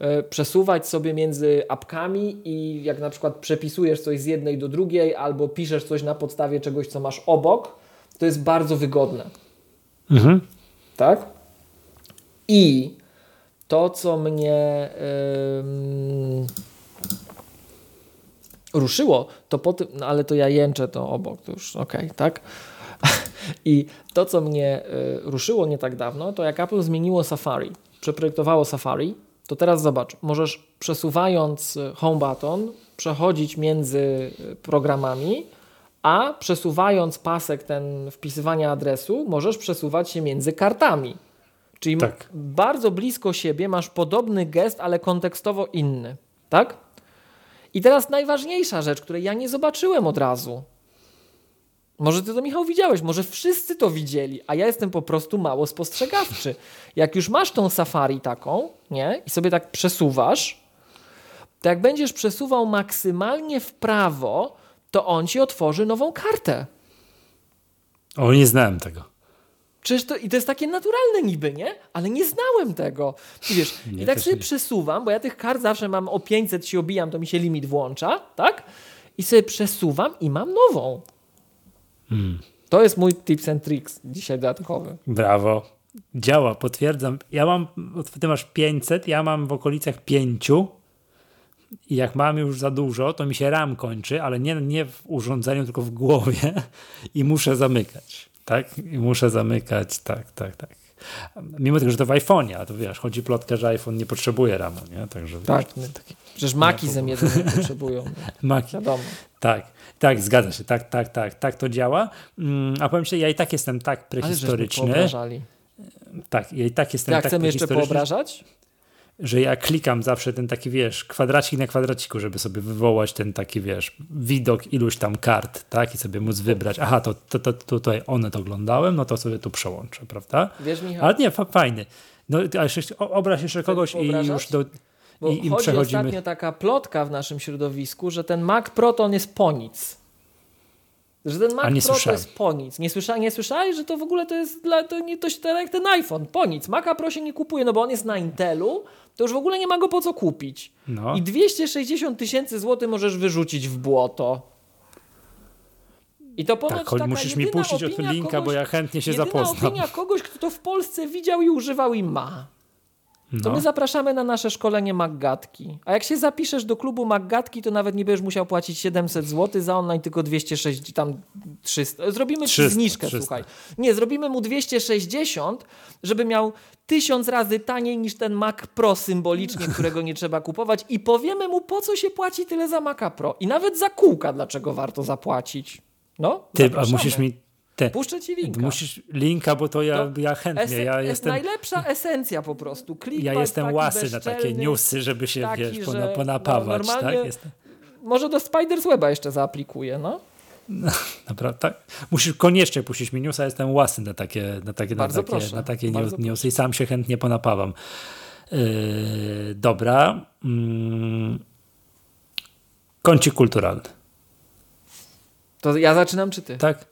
yy, przesuwać sobie między apkami i jak na przykład przepisujesz coś z jednej do drugiej albo piszesz coś na podstawie czegoś, co masz obok, to jest bardzo wygodne.
Mhm.
Tak? I to, co mnie. Yy, ruszyło, to po tym, no ale to ja jęczę to obok, to już okej, okay, tak? I to, co mnie y, ruszyło nie tak dawno, to jak Apple zmieniło Safari, przeprojektowało Safari, to teraz zobacz, możesz przesuwając y, home button przechodzić między y, programami, a przesuwając pasek ten wpisywania adresu, możesz przesuwać się między kartami. Czyli tak. bardzo blisko siebie masz podobny gest, ale kontekstowo inny. Tak? I teraz najważniejsza rzecz, której ja nie zobaczyłem od razu. Może ty to, Michał, widziałeś, może wszyscy to widzieli, a ja jestem po prostu mało spostrzegawczy. Jak już masz tą safari taką, nie, i sobie tak przesuwasz, to jak będziesz przesuwał maksymalnie w prawo, to on ci otworzy nową kartę.
O, nie znałem tego.
Przecież to, i to jest takie naturalne niby, nie? Ale nie znałem tego. I wiesz, nie, i tak sobie nie. przesuwam, bo ja tych kart zawsze mam o 500 się obijam, to mi się limit włącza, tak? I sobie przesuwam i mam nową. Hmm. To jest mój tips and tricks dzisiaj dodatkowy.
Brawo. Działa, potwierdzam. Ja mam, ty masz 500, ja mam w okolicach 5 i jak mam już za dużo, to mi się RAM kończy, ale nie, nie w urządzeniu, tylko w głowie i muszę zamykać tak? I muszę zamykać, tak, tak, tak. Mimo tego, że to w iPhone'ie, a to wiesz, chodzi plotka, że iPhone nie potrzebuje RAMu, nie? Także,
tak, wiesz, taki, przecież Maki z M1 nie potrzebują.
Maki. Wiadomo. Tak, tak, zgadza się, tak, tak, tak, tak to działa. Mm, a powiem ci, ja i tak jestem tak prehistoryczny. Ale tak, ja i tak jestem
Jak
tak
chcemy jeszcze poobrażać?
że ja klikam zawsze ten taki, wiesz, kwadracik na kwadraciku, żeby sobie wywołać ten taki, wiesz, widok iluś tam kart, tak? I sobie móc wybrać, aha, to, to, to, to tutaj one to oglądałem, no to sobie tu przełączę, prawda?
Wiesz, Michał?
Ale nie, fajny. No, a jeszcze, obraź jeszcze kogoś i już do...
Bo i, i chodzi przechodzimy. ostatnio taka plotka w naszym środowisku, że ten Mac Pro to on jest po nic. Że ten Mac Pro słyszałem. to jest po nic. Nie, słysza, nie słyszałeś, że to w ogóle to jest dla, to nie to, to jak ten iPhone, po nic. Maca Pro się nie kupuje, no bo on jest na Intelu, to już w ogóle nie ma go po co kupić. No. I 260 tysięcy złotych możesz wyrzucić w błoto.
I to ponoć tak, taka musisz mi puścić od linka, kogoś, bo ja chętnie się zapoznam.
opinia kogoś, kto to w Polsce widział i używał i ma. To no. my zapraszamy na nasze szkolenie Maggatki. A jak się zapiszesz do klubu Maggatki, to nawet nie będziesz musiał płacić 700 zł za online, tylko 260, tam 300. Zrobimy 300, zniżkę, 300. słuchaj. Nie, zrobimy mu 260, żeby miał tysiąc razy taniej niż ten Mac Pro symbolicznie, którego nie trzeba kupować i powiemy mu, po co się płaci tyle za Maca Pro. I nawet za kółka, dlaczego warto zapłacić. No,
Ty, a musisz mi
te, Puszczę ci linka.
Musisz linka, bo to ja, ja chętnie. Esen, ja jestem,
najlepsza esencja po prostu.
ja jestem łasy na takie newsy, żeby się taki, wiesz, że, ponapawać. No, tak? Jestem.
Może do Spiders Weba jeszcze zaaplikuję, no.
No, naprawdę, tak. Musisz koniecznie puścić mi newsa, jestem łasy na takie, na takie, na takie, proszę, na takie news, newsy i sam się chętnie ponapawam. Yy, dobra. Yy, kącik kulturalny.
To ja zaczynam, czy ty?
Tak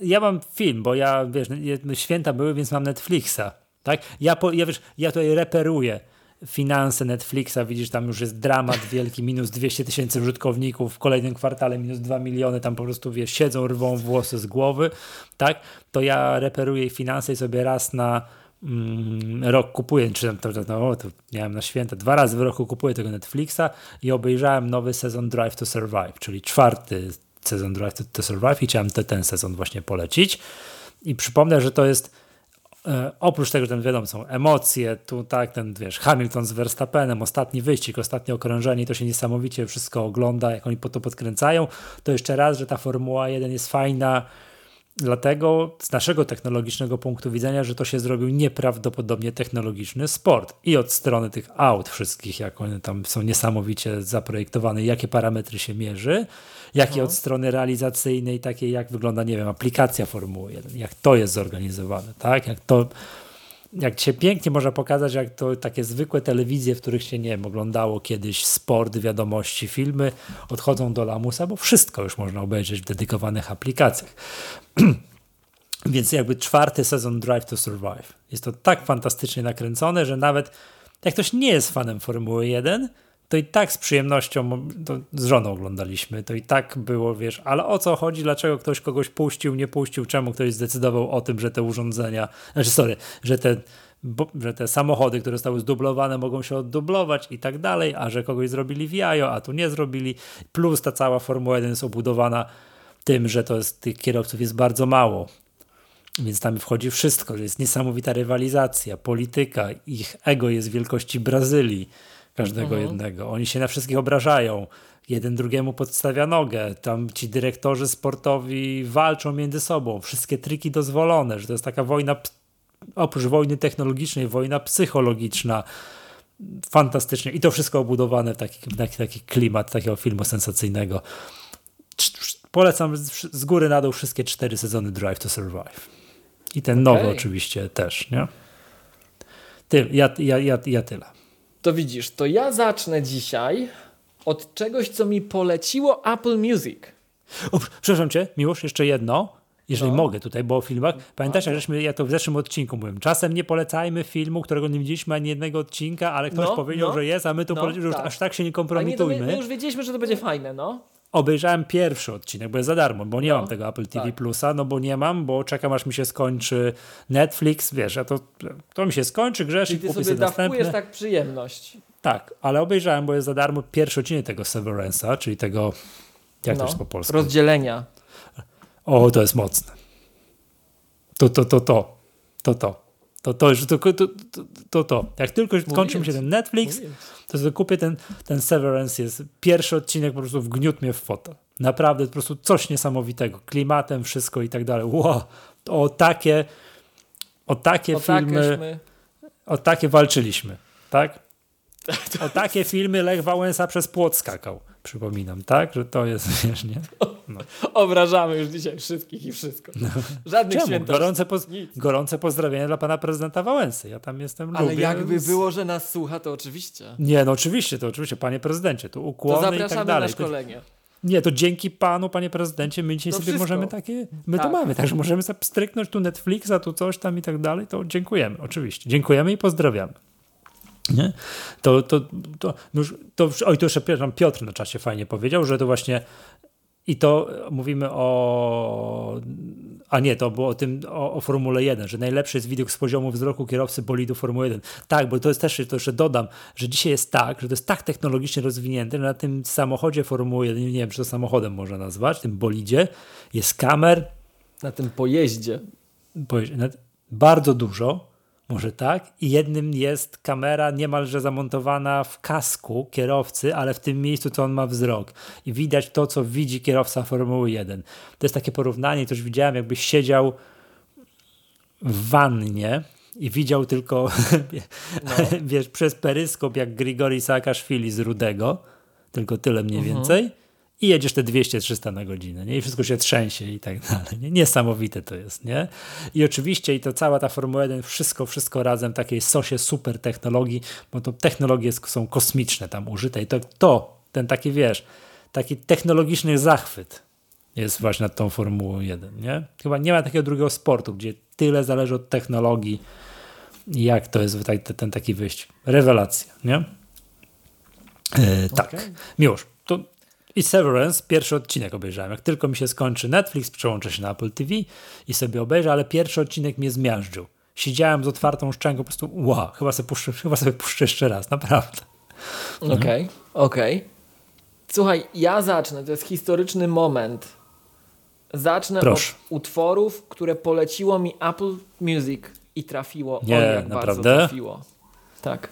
ja mam film, bo ja, wiesz, święta były, więc mam Netflixa, tak? Ja, po, ja, wiesz, ja tutaj reperuję finanse Netflixa, widzisz, tam już jest dramat wielki, minus 200 tysięcy użytkowników, w kolejnym kwartale minus 2 miliony, tam po prostu, wiesz, siedzą, rwą włosy z głowy, tak? To ja reperuję finanse i sobie raz na mm, rok kupuję, czy to, to, no, to miałem na święta, dwa razy w roku kupuję tego Netflixa i obejrzałem nowy sezon Drive to Survive, czyli czwarty sezon Drive to Survive i chciałem te, ten sezon właśnie polecić. I przypomnę, że to jest E, oprócz tego, że ten wiadomo, są emocje, tu tak, ten wiesz, Hamilton z Verstappenem, ostatni wyścig, ostatnie okrążenie, to się niesamowicie wszystko ogląda, jak oni po to podkręcają, to jeszcze raz, że ta Formuła 1 jest fajna, dlatego z naszego technologicznego punktu widzenia, że to się zrobił nieprawdopodobnie technologiczny sport i od strony tych aut wszystkich, jak one tam są niesamowicie zaprojektowane, jakie parametry się mierzy, jak i od strony realizacyjnej, takiej jak wygląda, nie wiem, aplikacja Formuły 1, jak to jest zorganizowane, tak, jak to jak się pięknie można pokazać, jak to takie zwykłe telewizje, w których się nie wiem, oglądało kiedyś sport, wiadomości, filmy, odchodzą do lamusa, bo wszystko już można obejrzeć w dedykowanych aplikacjach. Więc jakby czwarty sezon Drive to Survive. Jest to tak fantastycznie nakręcone, że nawet jak ktoś nie jest fanem Formuły 1, to i tak z przyjemnością, z żoną oglądaliśmy, to i tak było, wiesz, ale o co chodzi, dlaczego ktoś kogoś puścił, nie puścił, czemu ktoś zdecydował o tym, że te urządzenia, znaczy sorry, że te, bo, że te samochody, które zostały zdublowane mogą się oddublować i tak dalej, a że kogoś zrobili w jajo, a tu nie zrobili, plus ta cała Formuła 1 jest obudowana tym, że to jest, tych kierowców jest bardzo mało, więc tam wchodzi wszystko, jest niesamowita rywalizacja, polityka, ich ego jest wielkości Brazylii, każdego mhm. jednego. Oni się na wszystkich obrażają. Jeden drugiemu podstawia nogę. Tam ci dyrektorzy sportowi walczą między sobą. Wszystkie triki dozwolone, że to jest taka wojna, oprócz wojny technologicznej, wojna psychologiczna. Fantastycznie. I to wszystko obudowane w taki, w taki, taki klimat takiego filmu sensacyjnego. Polecam z góry na dół wszystkie cztery sezony Drive to Survive. I ten okay. nowy oczywiście też, nie? Ty, ja, ja, ja, ja tyle.
To widzisz, to ja zacznę dzisiaj od czegoś, co mi poleciło Apple Music.
O, przepraszam cię, Miłosz, jeszcze jedno, jeżeli no. mogę tutaj, bo o filmach. Pamiętasz, jak żeśmy, ja to w zeszłym odcinku mówiłem, czasem nie polecajmy filmu, którego nie widzieliśmy ani jednego odcinka, ale ktoś no, powiedział, no, że jest, a my tu no, już tak. aż tak się nie kompromitujmy. Nie,
my, my, już wiedzieliśmy, że to będzie fajne, no.
Obejrzałem pierwszy odcinek, bo jest za darmo, bo nie no, mam tego Apple TV tak. Plusa, no bo nie mam, bo czekam aż mi się skończy Netflix, wiesz, a to, to mi się skończy, grzesz
i kupię sobie następny. tak przyjemność.
Tak, ale obejrzałem, bo jest za darmo pierwszy odcinek tego Severance'a, czyli tego, jak no, to jest po polsku?
Rozdzielenia.
O, to jest mocne. To, to, to, to, to, to. To, to, to, to, to, to. Jak tylko skończy mi się ten Netflix, to sobie kupię ten, ten Severance. Jest pierwszy odcinek, po prostu wgniótł mnie w fotel. Naprawdę po prostu coś niesamowitego. Klimatem, wszystko i tak dalej. Wow, o takie, o takie o filmy, o takie walczyliśmy, tak? O takie filmy Lech Wałęsa przez płot skakał. Przypominam, tak? Że to jest, wiesz, nie?
No. Obrażamy już dzisiaj wszystkich i wszystko. No. Żadnych Czemu?
Gorące, poz gorące pozdrowienia dla pana prezydenta Wałęsy. Ja tam jestem,
Ale lubię. jakby było, że nas słucha, to oczywiście.
Nie, no oczywiście, to oczywiście, panie prezydencie, tu ukłony to i tak dalej.
na szkolenie.
Nie, to dzięki panu, panie prezydencie, my dzisiaj to sobie wszystko. możemy takie, my tak. to mamy, także możemy sobie stryknąć tu Netflixa, tu coś tam i tak dalej, to dziękujemy, oczywiście. Dziękujemy i pozdrawiamy. Nie? To, to, to, już, to, oj, to jeszcze Piotr na czasie fajnie powiedział, że to właśnie i to mówimy o. A nie, to było o tym, o, o, Formule 1, że najlepszy jest widok z poziomu wzroku kierowcy bolidu Formuły 1. Tak, bo to jest też, to jeszcze dodam, że dzisiaj jest tak, że to jest tak technologicznie rozwinięte, że na tym samochodzie Formuły 1, nie wiem, czy to samochodem można nazwać, tym bolidzie, jest kamer.
Na tym pojeździe.
pojeździe bardzo dużo może tak? I jednym jest kamera niemalże zamontowana w kasku kierowcy, ale w tym miejscu, co on ma wzrok. I widać to, co widzi kierowca Formuły 1. To jest takie porównanie, to już widziałem, jakbyś siedział w wannie i widział tylko, no. wiesz, przez peryskop jak Grigori Saakaszwili z Rudego, tylko tyle mniej mhm. więcej i jedziesz te 200-300 na godzinę, nie? I wszystko się trzęsie i tak dalej, nie? Niesamowite to jest, nie? I oczywiście i to cała ta Formuła 1, wszystko, wszystko razem, takiej sosie super technologii, bo to technologie są kosmiczne tam użyte i to, to ten taki, wiesz, taki technologiczny zachwyt jest właśnie nad tą Formułą 1, nie? Chyba nie ma takiego drugiego sportu, gdzie tyle zależy od technologii, jak to jest ten, taki wyjść. Rewelacja, nie? E, tak. Okay. Miłosz, to i Severance, pierwszy odcinek obejrzałem. Jak tylko mi się skończy Netflix, przełączę się na Apple TV i sobie obejrzę, ale pierwszy odcinek mnie zmiażdżył. Siedziałem z otwartą szczęką, po prostu wow, chyba sobie puszczę, chyba sobie puszczę jeszcze raz, naprawdę.
Okej, okay, mhm. okej. Okay. Słuchaj, ja zacznę, to jest historyczny moment. Zacznę Proszę. od utworów, które poleciło mi Apple Music I trafiło.
Nie,
o, jak
naprawdę?
bardzo trafiło. Tak.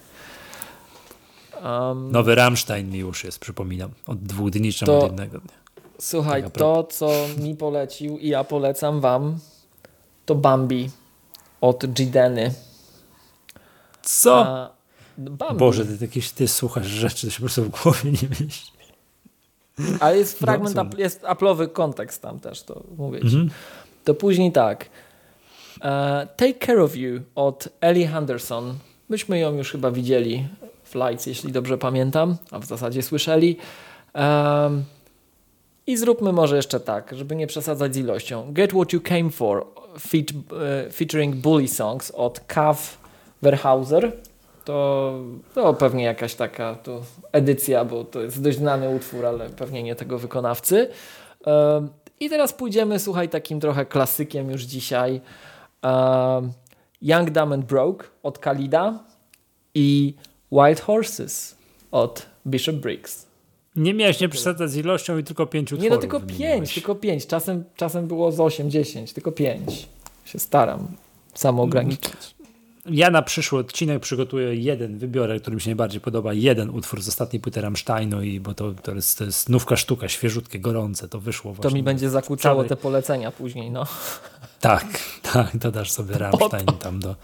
Um,
Nowy Rammstein mi już jest, przypominam. Od dwóch dni czy od jednego dnia.
Słuchaj,
Taka
to co mi polecił i ja polecam wam, to Bambi od Gideny.
Co?
A, Bambi.
Boże, ty jakieś ty słuchasz rzeczy, to się po prostu w głowie nie mieści.
Ale jest fragment,
No,
jest aplowy kontekst tam też, to mówię ci.
Mhm.
To później tak. E, Take Care of You od Ellie Henderson. Myśmy ją już chyba widzieli w Lights, jeśli dobrze pamiętam, a w zasadzie słyszeli. Em, I zróbmy może jeszcze tak, żeby nie przesadzać z ilością. Get What You Came For feat, e, featuring Bully Songs od Kav Verhauser. To, to pewnie jakaś taka to edycja, bo to jest dość znany utwór, ale pewnie nie tego wykonawcy. Em, I teraz pójdziemy, słuchaj, takim trochę klasykiem już dzisiaj. Em, Young, Dumb and Broke od Kalida i Wild Horses od Bishop Briggs.
Nie miałeś nie przesadzać z ilością i tylko pięciu
Nie no,
utworów
tylko pięć, tylko pięć. Czasem, czasem było z 8, 10, tylko pięć. Się staram samo ograniczyć.
Ja na przyszły odcinek przygotuję jeden, wybiorę, który mi się najbardziej podoba, jeden utwór z ostatniej płyty Rammsteinu, i, bo to, to, jest, to jest nówka sztuka, świeżutkie, gorące, to wyszło właśnie.
To mi będzie zakłócało te polecenia później, no.
Tak, tak, dodasz sobie Rammstein tam do,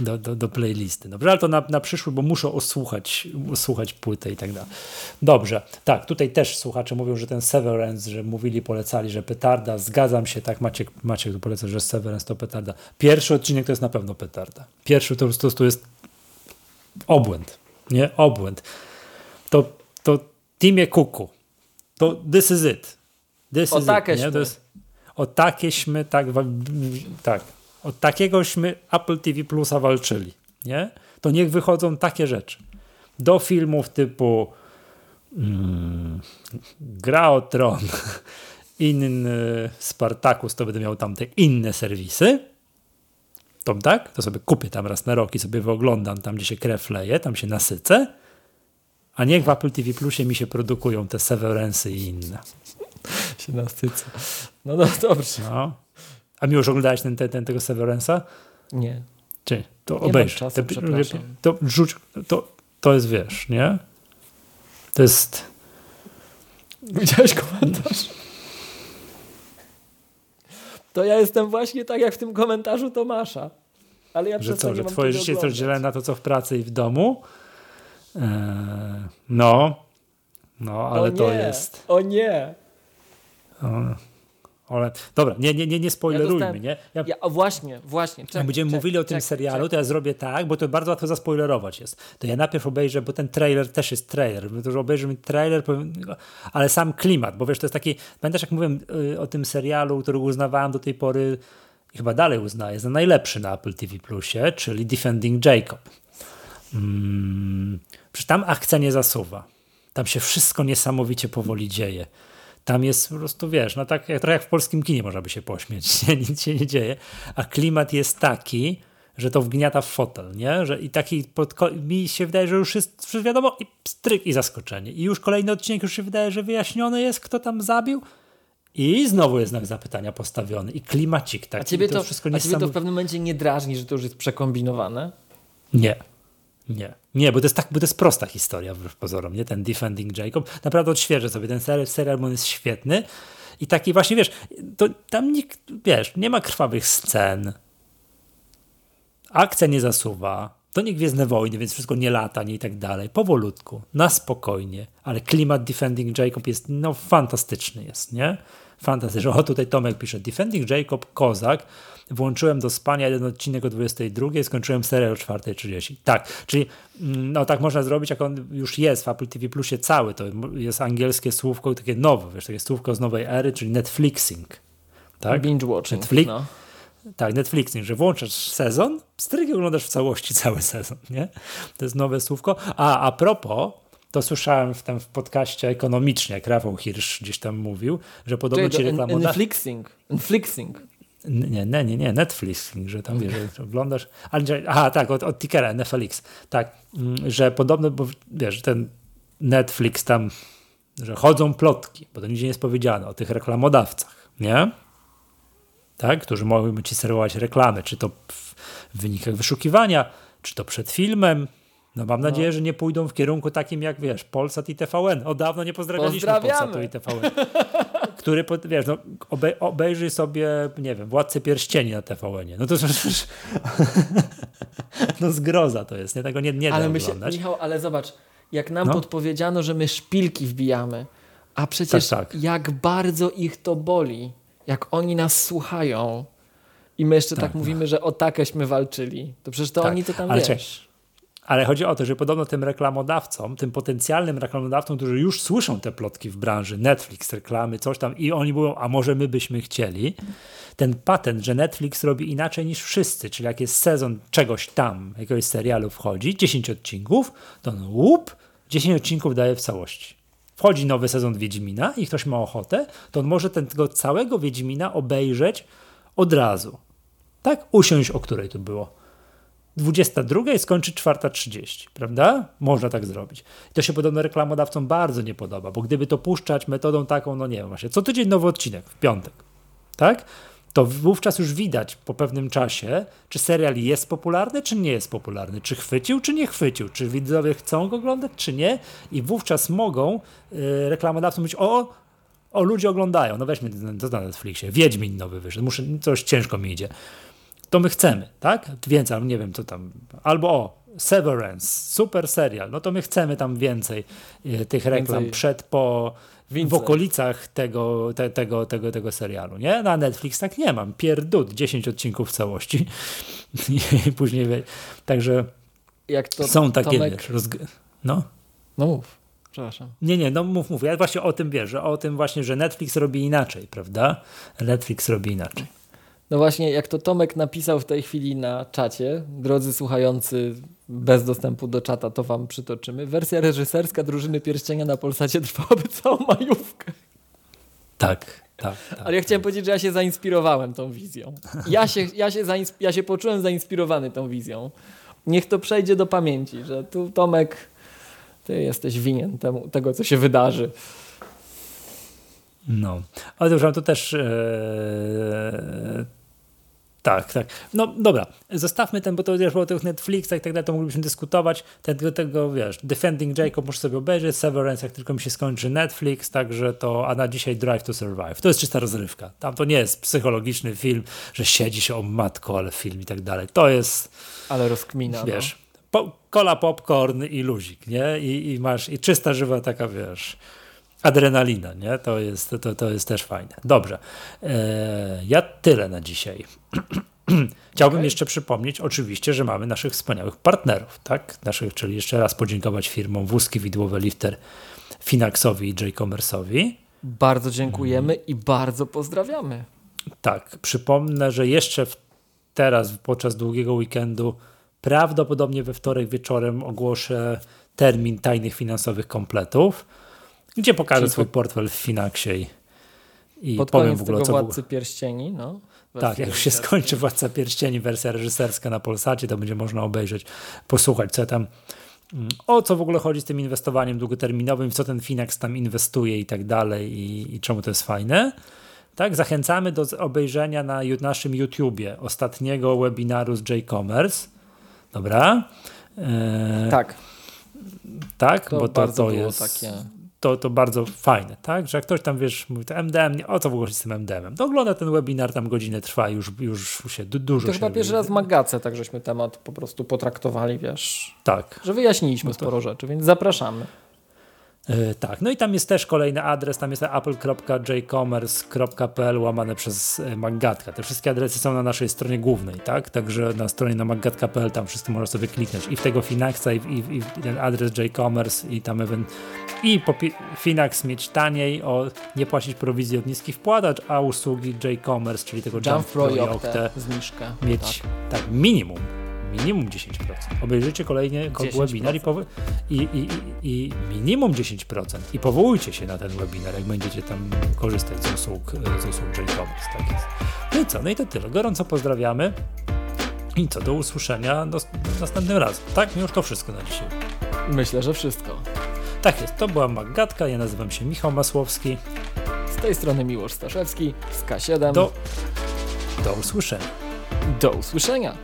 do, do, do playlisty. Dobrze, ale to na, na przyszły, bo muszę osłuchać, osłuchać płytę i tak dalej. Dobrze, tak, tutaj też słuchacze mówią, że ten Severance, że mówili, polecali, że petarda, zgadzam się, tak, Maciek, Maciek tu poleca, że Severance to petarda. Pierwszy odcinek to jest na pewno petarda. Pierwszy to po prostu jest obłęd, nie? Obłęd. To, to Teamie Kuku, to this is it. This
O
is it, nie? To jest o takieśmy, tak, tak, o takiegośmy Apple TV Plusa walczyli, nie? To niech wychodzą takie rzeczy. Do filmów typu mm, Gra o Tron, inny Spartacus, to będę miał tam te inne serwisy. To tak? To sobie kupię tam raz na rok i sobie wyoglądam tam, gdzie się krew leje, tam się nasycę. A niech w Apple TV Plusie mi się produkują te Severance'y i inne.
Się nasycę. No, no dobrze.
No. A mi już oglądałeś ten, ten, ten, tego Severance'a?
Nie.
Czy? To
mam
obejrz.
czasu,
Te-. To rzuć, to, to jest, wiesz, nie? To jest...
Widziałeś komentarz? To ja jestem właśnie tak jak w tym komentarzu Tomasza. Ale ja
Że co,
nie
że twoje życie jest
oglądać.
rozdzielone na to, co w pracy i w domu? Eee, no. No, ale to
nie,
jest...
O nie.
O, ale, dobra, nie, nie, nie, nie spoilerujmy,
dostałem-
nie? Ja,
Ja, o właśnie, właśnie. Czekaj,
Jak będziemy
czekaj,
mówili o tym
czekaj,
serialu, to ja zrobię tak, bo to bardzo łatwo zaspoilerować jest. To ja najpierw obejrzę, bo ten trailer też jest trailer. To mi trailer, powiem, ale sam klimat, bo wiesz, to jest taki. Pamiętasz, jak mówiłem y, o tym serialu, który uznawałem do tej pory i chyba dalej uznaję za najlepszy na Apple TV Plusie, czyli Defending Jacob. Mm, przecież tam akcja nie zasuwa. Tam się wszystko niesamowicie powoli dzieje. Tam jest po prostu, wiesz, no tak jak, trochę jak w polskim kinie można by się pośmieć, nie? nic się nie dzieje, a klimat jest taki, że to wgniata w fotel, nie? Że I taki, pod, mi się wydaje, że już jest wszystko wiadomo i stryk i zaskoczenie. I już kolejny odcinek już się wydaje, że wyjaśniony jest, kto tam zabił i znowu jest znak zapytania postawiony i klimacik taki.
A ciebie
I
to,
wszystko
a ciebie to w pewnym momencie nie drażni, że to już jest przekombinowane?
Nie. Nie, nie, bo to jest tak, bo to jest prosta historia wbrew pozorom, nie? Ten Defending Jacob. Naprawdę odświeżę sobie ten serial, serial bo on jest świetny. I taki właśnie, wiesz, to tam nikt, wiesz, nie ma krwawych scen. Akcja nie zasuwa. To nie Gwiezdne Wojny, więc wszystko nie lata, nie i tak dalej. Powolutku, na spokojnie. Ale klimat Defending Jacob jest, no, fantastyczny jest, nie? Fantastyczny. O, tutaj Tomek pisze, Defending Jacob, Kozak. Włączyłem do spania jeden odcinek o 22, skończyłem serial o 4.30. Tak, czyli mm, no tak można zrobić, jak on już jest w Apple TV Plusie cały, to jest angielskie słówko, takie nowe, wiesz, takie słówko z nowej ery, czyli Netflixing. Tak?
Binge watching.
Netflix-
No.
Tak, Netflixing, że włączasz sezon, stryk oglądasz w całości cały sezon, nie? To jest nowe słówko. A, a propos, to słyszałem w tym w podcaście ekonomicznie, jak Rafał Hirsch gdzieś tam mówił, że podobno ci
to en-
reklamodawcy...
Netflixing. Netflixing.
Nie, nie, nie, nie, Netflixing, że tam wiesz, że oglądasz. Ale, aha, tak, od, od tickera NFLX. Tak, mm, że podobno, bo wiesz, ten Netflix tam, że chodzą plotki, bo to nigdzie nie jest powiedziane o tych reklamodawcach, nie? tak? którzy mogłyby ci serwować reklamy, czy to w wynikach wyszukiwania, czy to przed filmem. No mam nadzieję, no. że nie pójdą w kierunku takim jak, wiesz, Polsat i TVN. O dawno nie pozdrawialiśmy Polsatu i TVN. Który, wiesz, no, obej obejrzyj sobie, nie wiem, Władcę Pierścieni na TVN-ie. No to przecież... no zgroza to jest, nie? Tego nie, nie
ale
da
my się, Michał, ale zobacz, jak nam no. podpowiedziano, że my szpilki wbijamy, a przecież tak, tak. jak bardzo ich to boli, jak oni nas słuchają i my jeszcze tak, tak mówimy, że o takeśmy walczyli, to przecież to tak. oni to tam, ale wiesz...
Ale chodzi o to, że podobno tym reklamodawcom, tym potencjalnym reklamodawcom, którzy już słyszą te plotki w branży, Netflix, reklamy, coś tam i oni mówią, a może my byśmy chcieli, ten patent, że Netflix robi inaczej niż wszyscy, czyli jak jest sezon czegoś tam, jakiegoś serialu wchodzi, 10 odcinków, to no łup, 10 odcinków daje w całości. Wchodzi nowy sezon Wiedźmina i ktoś ma ochotę, to on może tego całego Wiedźmina obejrzeć od razu. Tak? Usiąść, o której to było 22 i skończy 4.30, prawda? Można tak zrobić. I to się podobno reklamodawcom bardzo nie podoba, bo gdyby to puszczać metodą taką, no nie wiem, właśnie. Co tydzień nowy odcinek w piątek, tak? To wówczas już widać po pewnym czasie, czy serial jest popularny, czy nie jest popularny, czy chwycił, czy nie chwycił, czy widzowie chcą go oglądać, czy nie, i wówczas mogą yy, reklamodawcom mówić, o, o, ludzie oglądają, no weźmy to na Netflixie, Wiedźmin nowy wyszedł, muszę, coś ciężko mi idzie to my chcemy, tak? Więcej, nie wiem co tam. Albo o, Severance, super serial, no to my chcemy tam więcej e, tych reklam więcej. przed, po, w okolicach tego, te, tego, tego, tego serialu, nie? Na Netflix tak nie mam. Pierdut, 10 odcinków w całości. I później, także to, są takie, Tomek... wiesz, rozg... no.
No mów. Przepraszam.
Nie, nie, no mów, mów. Ja właśnie o tym wierzę, o tym właśnie, że Netflix robi inaczej, prawda? Netflix robi inaczej.
No właśnie, jak to Tomek napisał w tej chwili na czacie, drodzy słuchający bez dostępu do czata, to wam przytoczymy. Wersja reżyserska Drużyny Pierścienia na Polsacie trwałaby całą majówkę.
Tak, tak, tak.
Ale ja chciałem powiedzieć, że ja się zainspirowałem tą wizją. Ja się, ja się, ja się poczułem zainspirowany tą wizją. Niech to przejdzie do pamięci, że tu Tomek, ty jesteś winien temu, tego, co się wydarzy.
No, ale dobrze, to też ee, tak, tak. No dobra, zostawmy ten, bo to wiesz, o tych Netflixa i tak dalej, to moglibyśmy dyskutować. Tego, tego wiesz, Defending Jacob muszę sobie obejrzeć, Severance, jak tylko mi się skończy Netflix, także to, a na dzisiaj Drive to Survive. To jest czysta rozrywka. Tam to nie jest psychologiczny film, że siedzi się o matko, ale film i tak dalej. To jest...
Ale rozkmina,
no. Wiesz, no. po, kola, popcorn i luzik, nie? I, I masz, i czysta, żywa taka, wiesz adrenalina, nie? To jest, to, to jest też fajne. Dobrze. E, ja tyle na dzisiaj. Chciałbym okay. jeszcze przypomnieć oczywiście, że mamy naszych wspaniałych partnerów, tak? Naszych, czyli jeszcze raz podziękować firmom Wózki Widłowe Lifter, Finaxowi i J-Commerce'owi.
Bardzo dziękujemy i bardzo pozdrawiamy.
Tak, przypomnę, że jeszcze w, teraz podczas długiego weekendu prawdopodobnie we wtorek wieczorem ogłoszę termin tajnych finansowych kompletów gdzie pokażę Czyli swój portfel w Finaxie i,
i pod powiem w ogóle tego co Władcy Pierścieni, no.
Tak, jak już się skończy Władca Pierścieni, wersja reżyserska na Polsacie, to będzie można obejrzeć, posłuchać, co tam, mm, o co w ogóle chodzi z tym inwestowaniem długoterminowym, w co ten Finax tam inwestuje i tak dalej i, i czemu to jest fajne. Tak, zachęcamy do obejrzenia na naszym YouTubie ostatniego webinaru z J-Commerce. Dobra?
Eee, tak.
Tak, to bo to, to jest. Takie to, to bardzo fajne, tak? Że jak ktoś tam, wiesz, mówi, to MDM, o co w ogóle z tym MDM-em? To ogląda ten webinar, tam godzinę trwa, już, już się dużo
To
się...
chyba pierwszy raz w Magace, tak żeśmy temat po prostu potraktowali, wiesz.
Tak.
Że wyjaśniliśmy no to... sporo rzeczy, więc zapraszamy.
Yy, tak, no i tam jest też kolejny adres, tam jest apple.jcommerce.pl łamane przez e, Maggatka. Te wszystkie adresy są na naszej stronie głównej, tak? Także na stronie na maggatka.pl tam wszystko można sobie kliknąć i w tego Finaxa i, i, i ten adres jcommerce i tam event i po Finax mieć taniej, o nie płacić prowizji od niskich wpłatacz, a usługi jcommerce, czyli tego Jump, Jump Pro i Octę
zniżkę.
mieć tak. tak minimum minimum 10%. Obejrzyjcie kolejny webinar i, i, i, i, minimum 10% i powołujcie się na ten webinar, jak będziecie tam korzystać z usług, z usług J-Commerce. Tak jest. No i co? No i to tyle. Gorąco pozdrawiamy. I co, do usłyszenia do, następnym razem. Tak? Już to wszystko na dzisiaj.
Myślę, że wszystko.
Tak jest, to była Maggatka, ja nazywam się Michał Masłowski.
Z tej strony Miłosz Staszewski z K7.
Do, Do usłyszenia.
Do usłyszenia.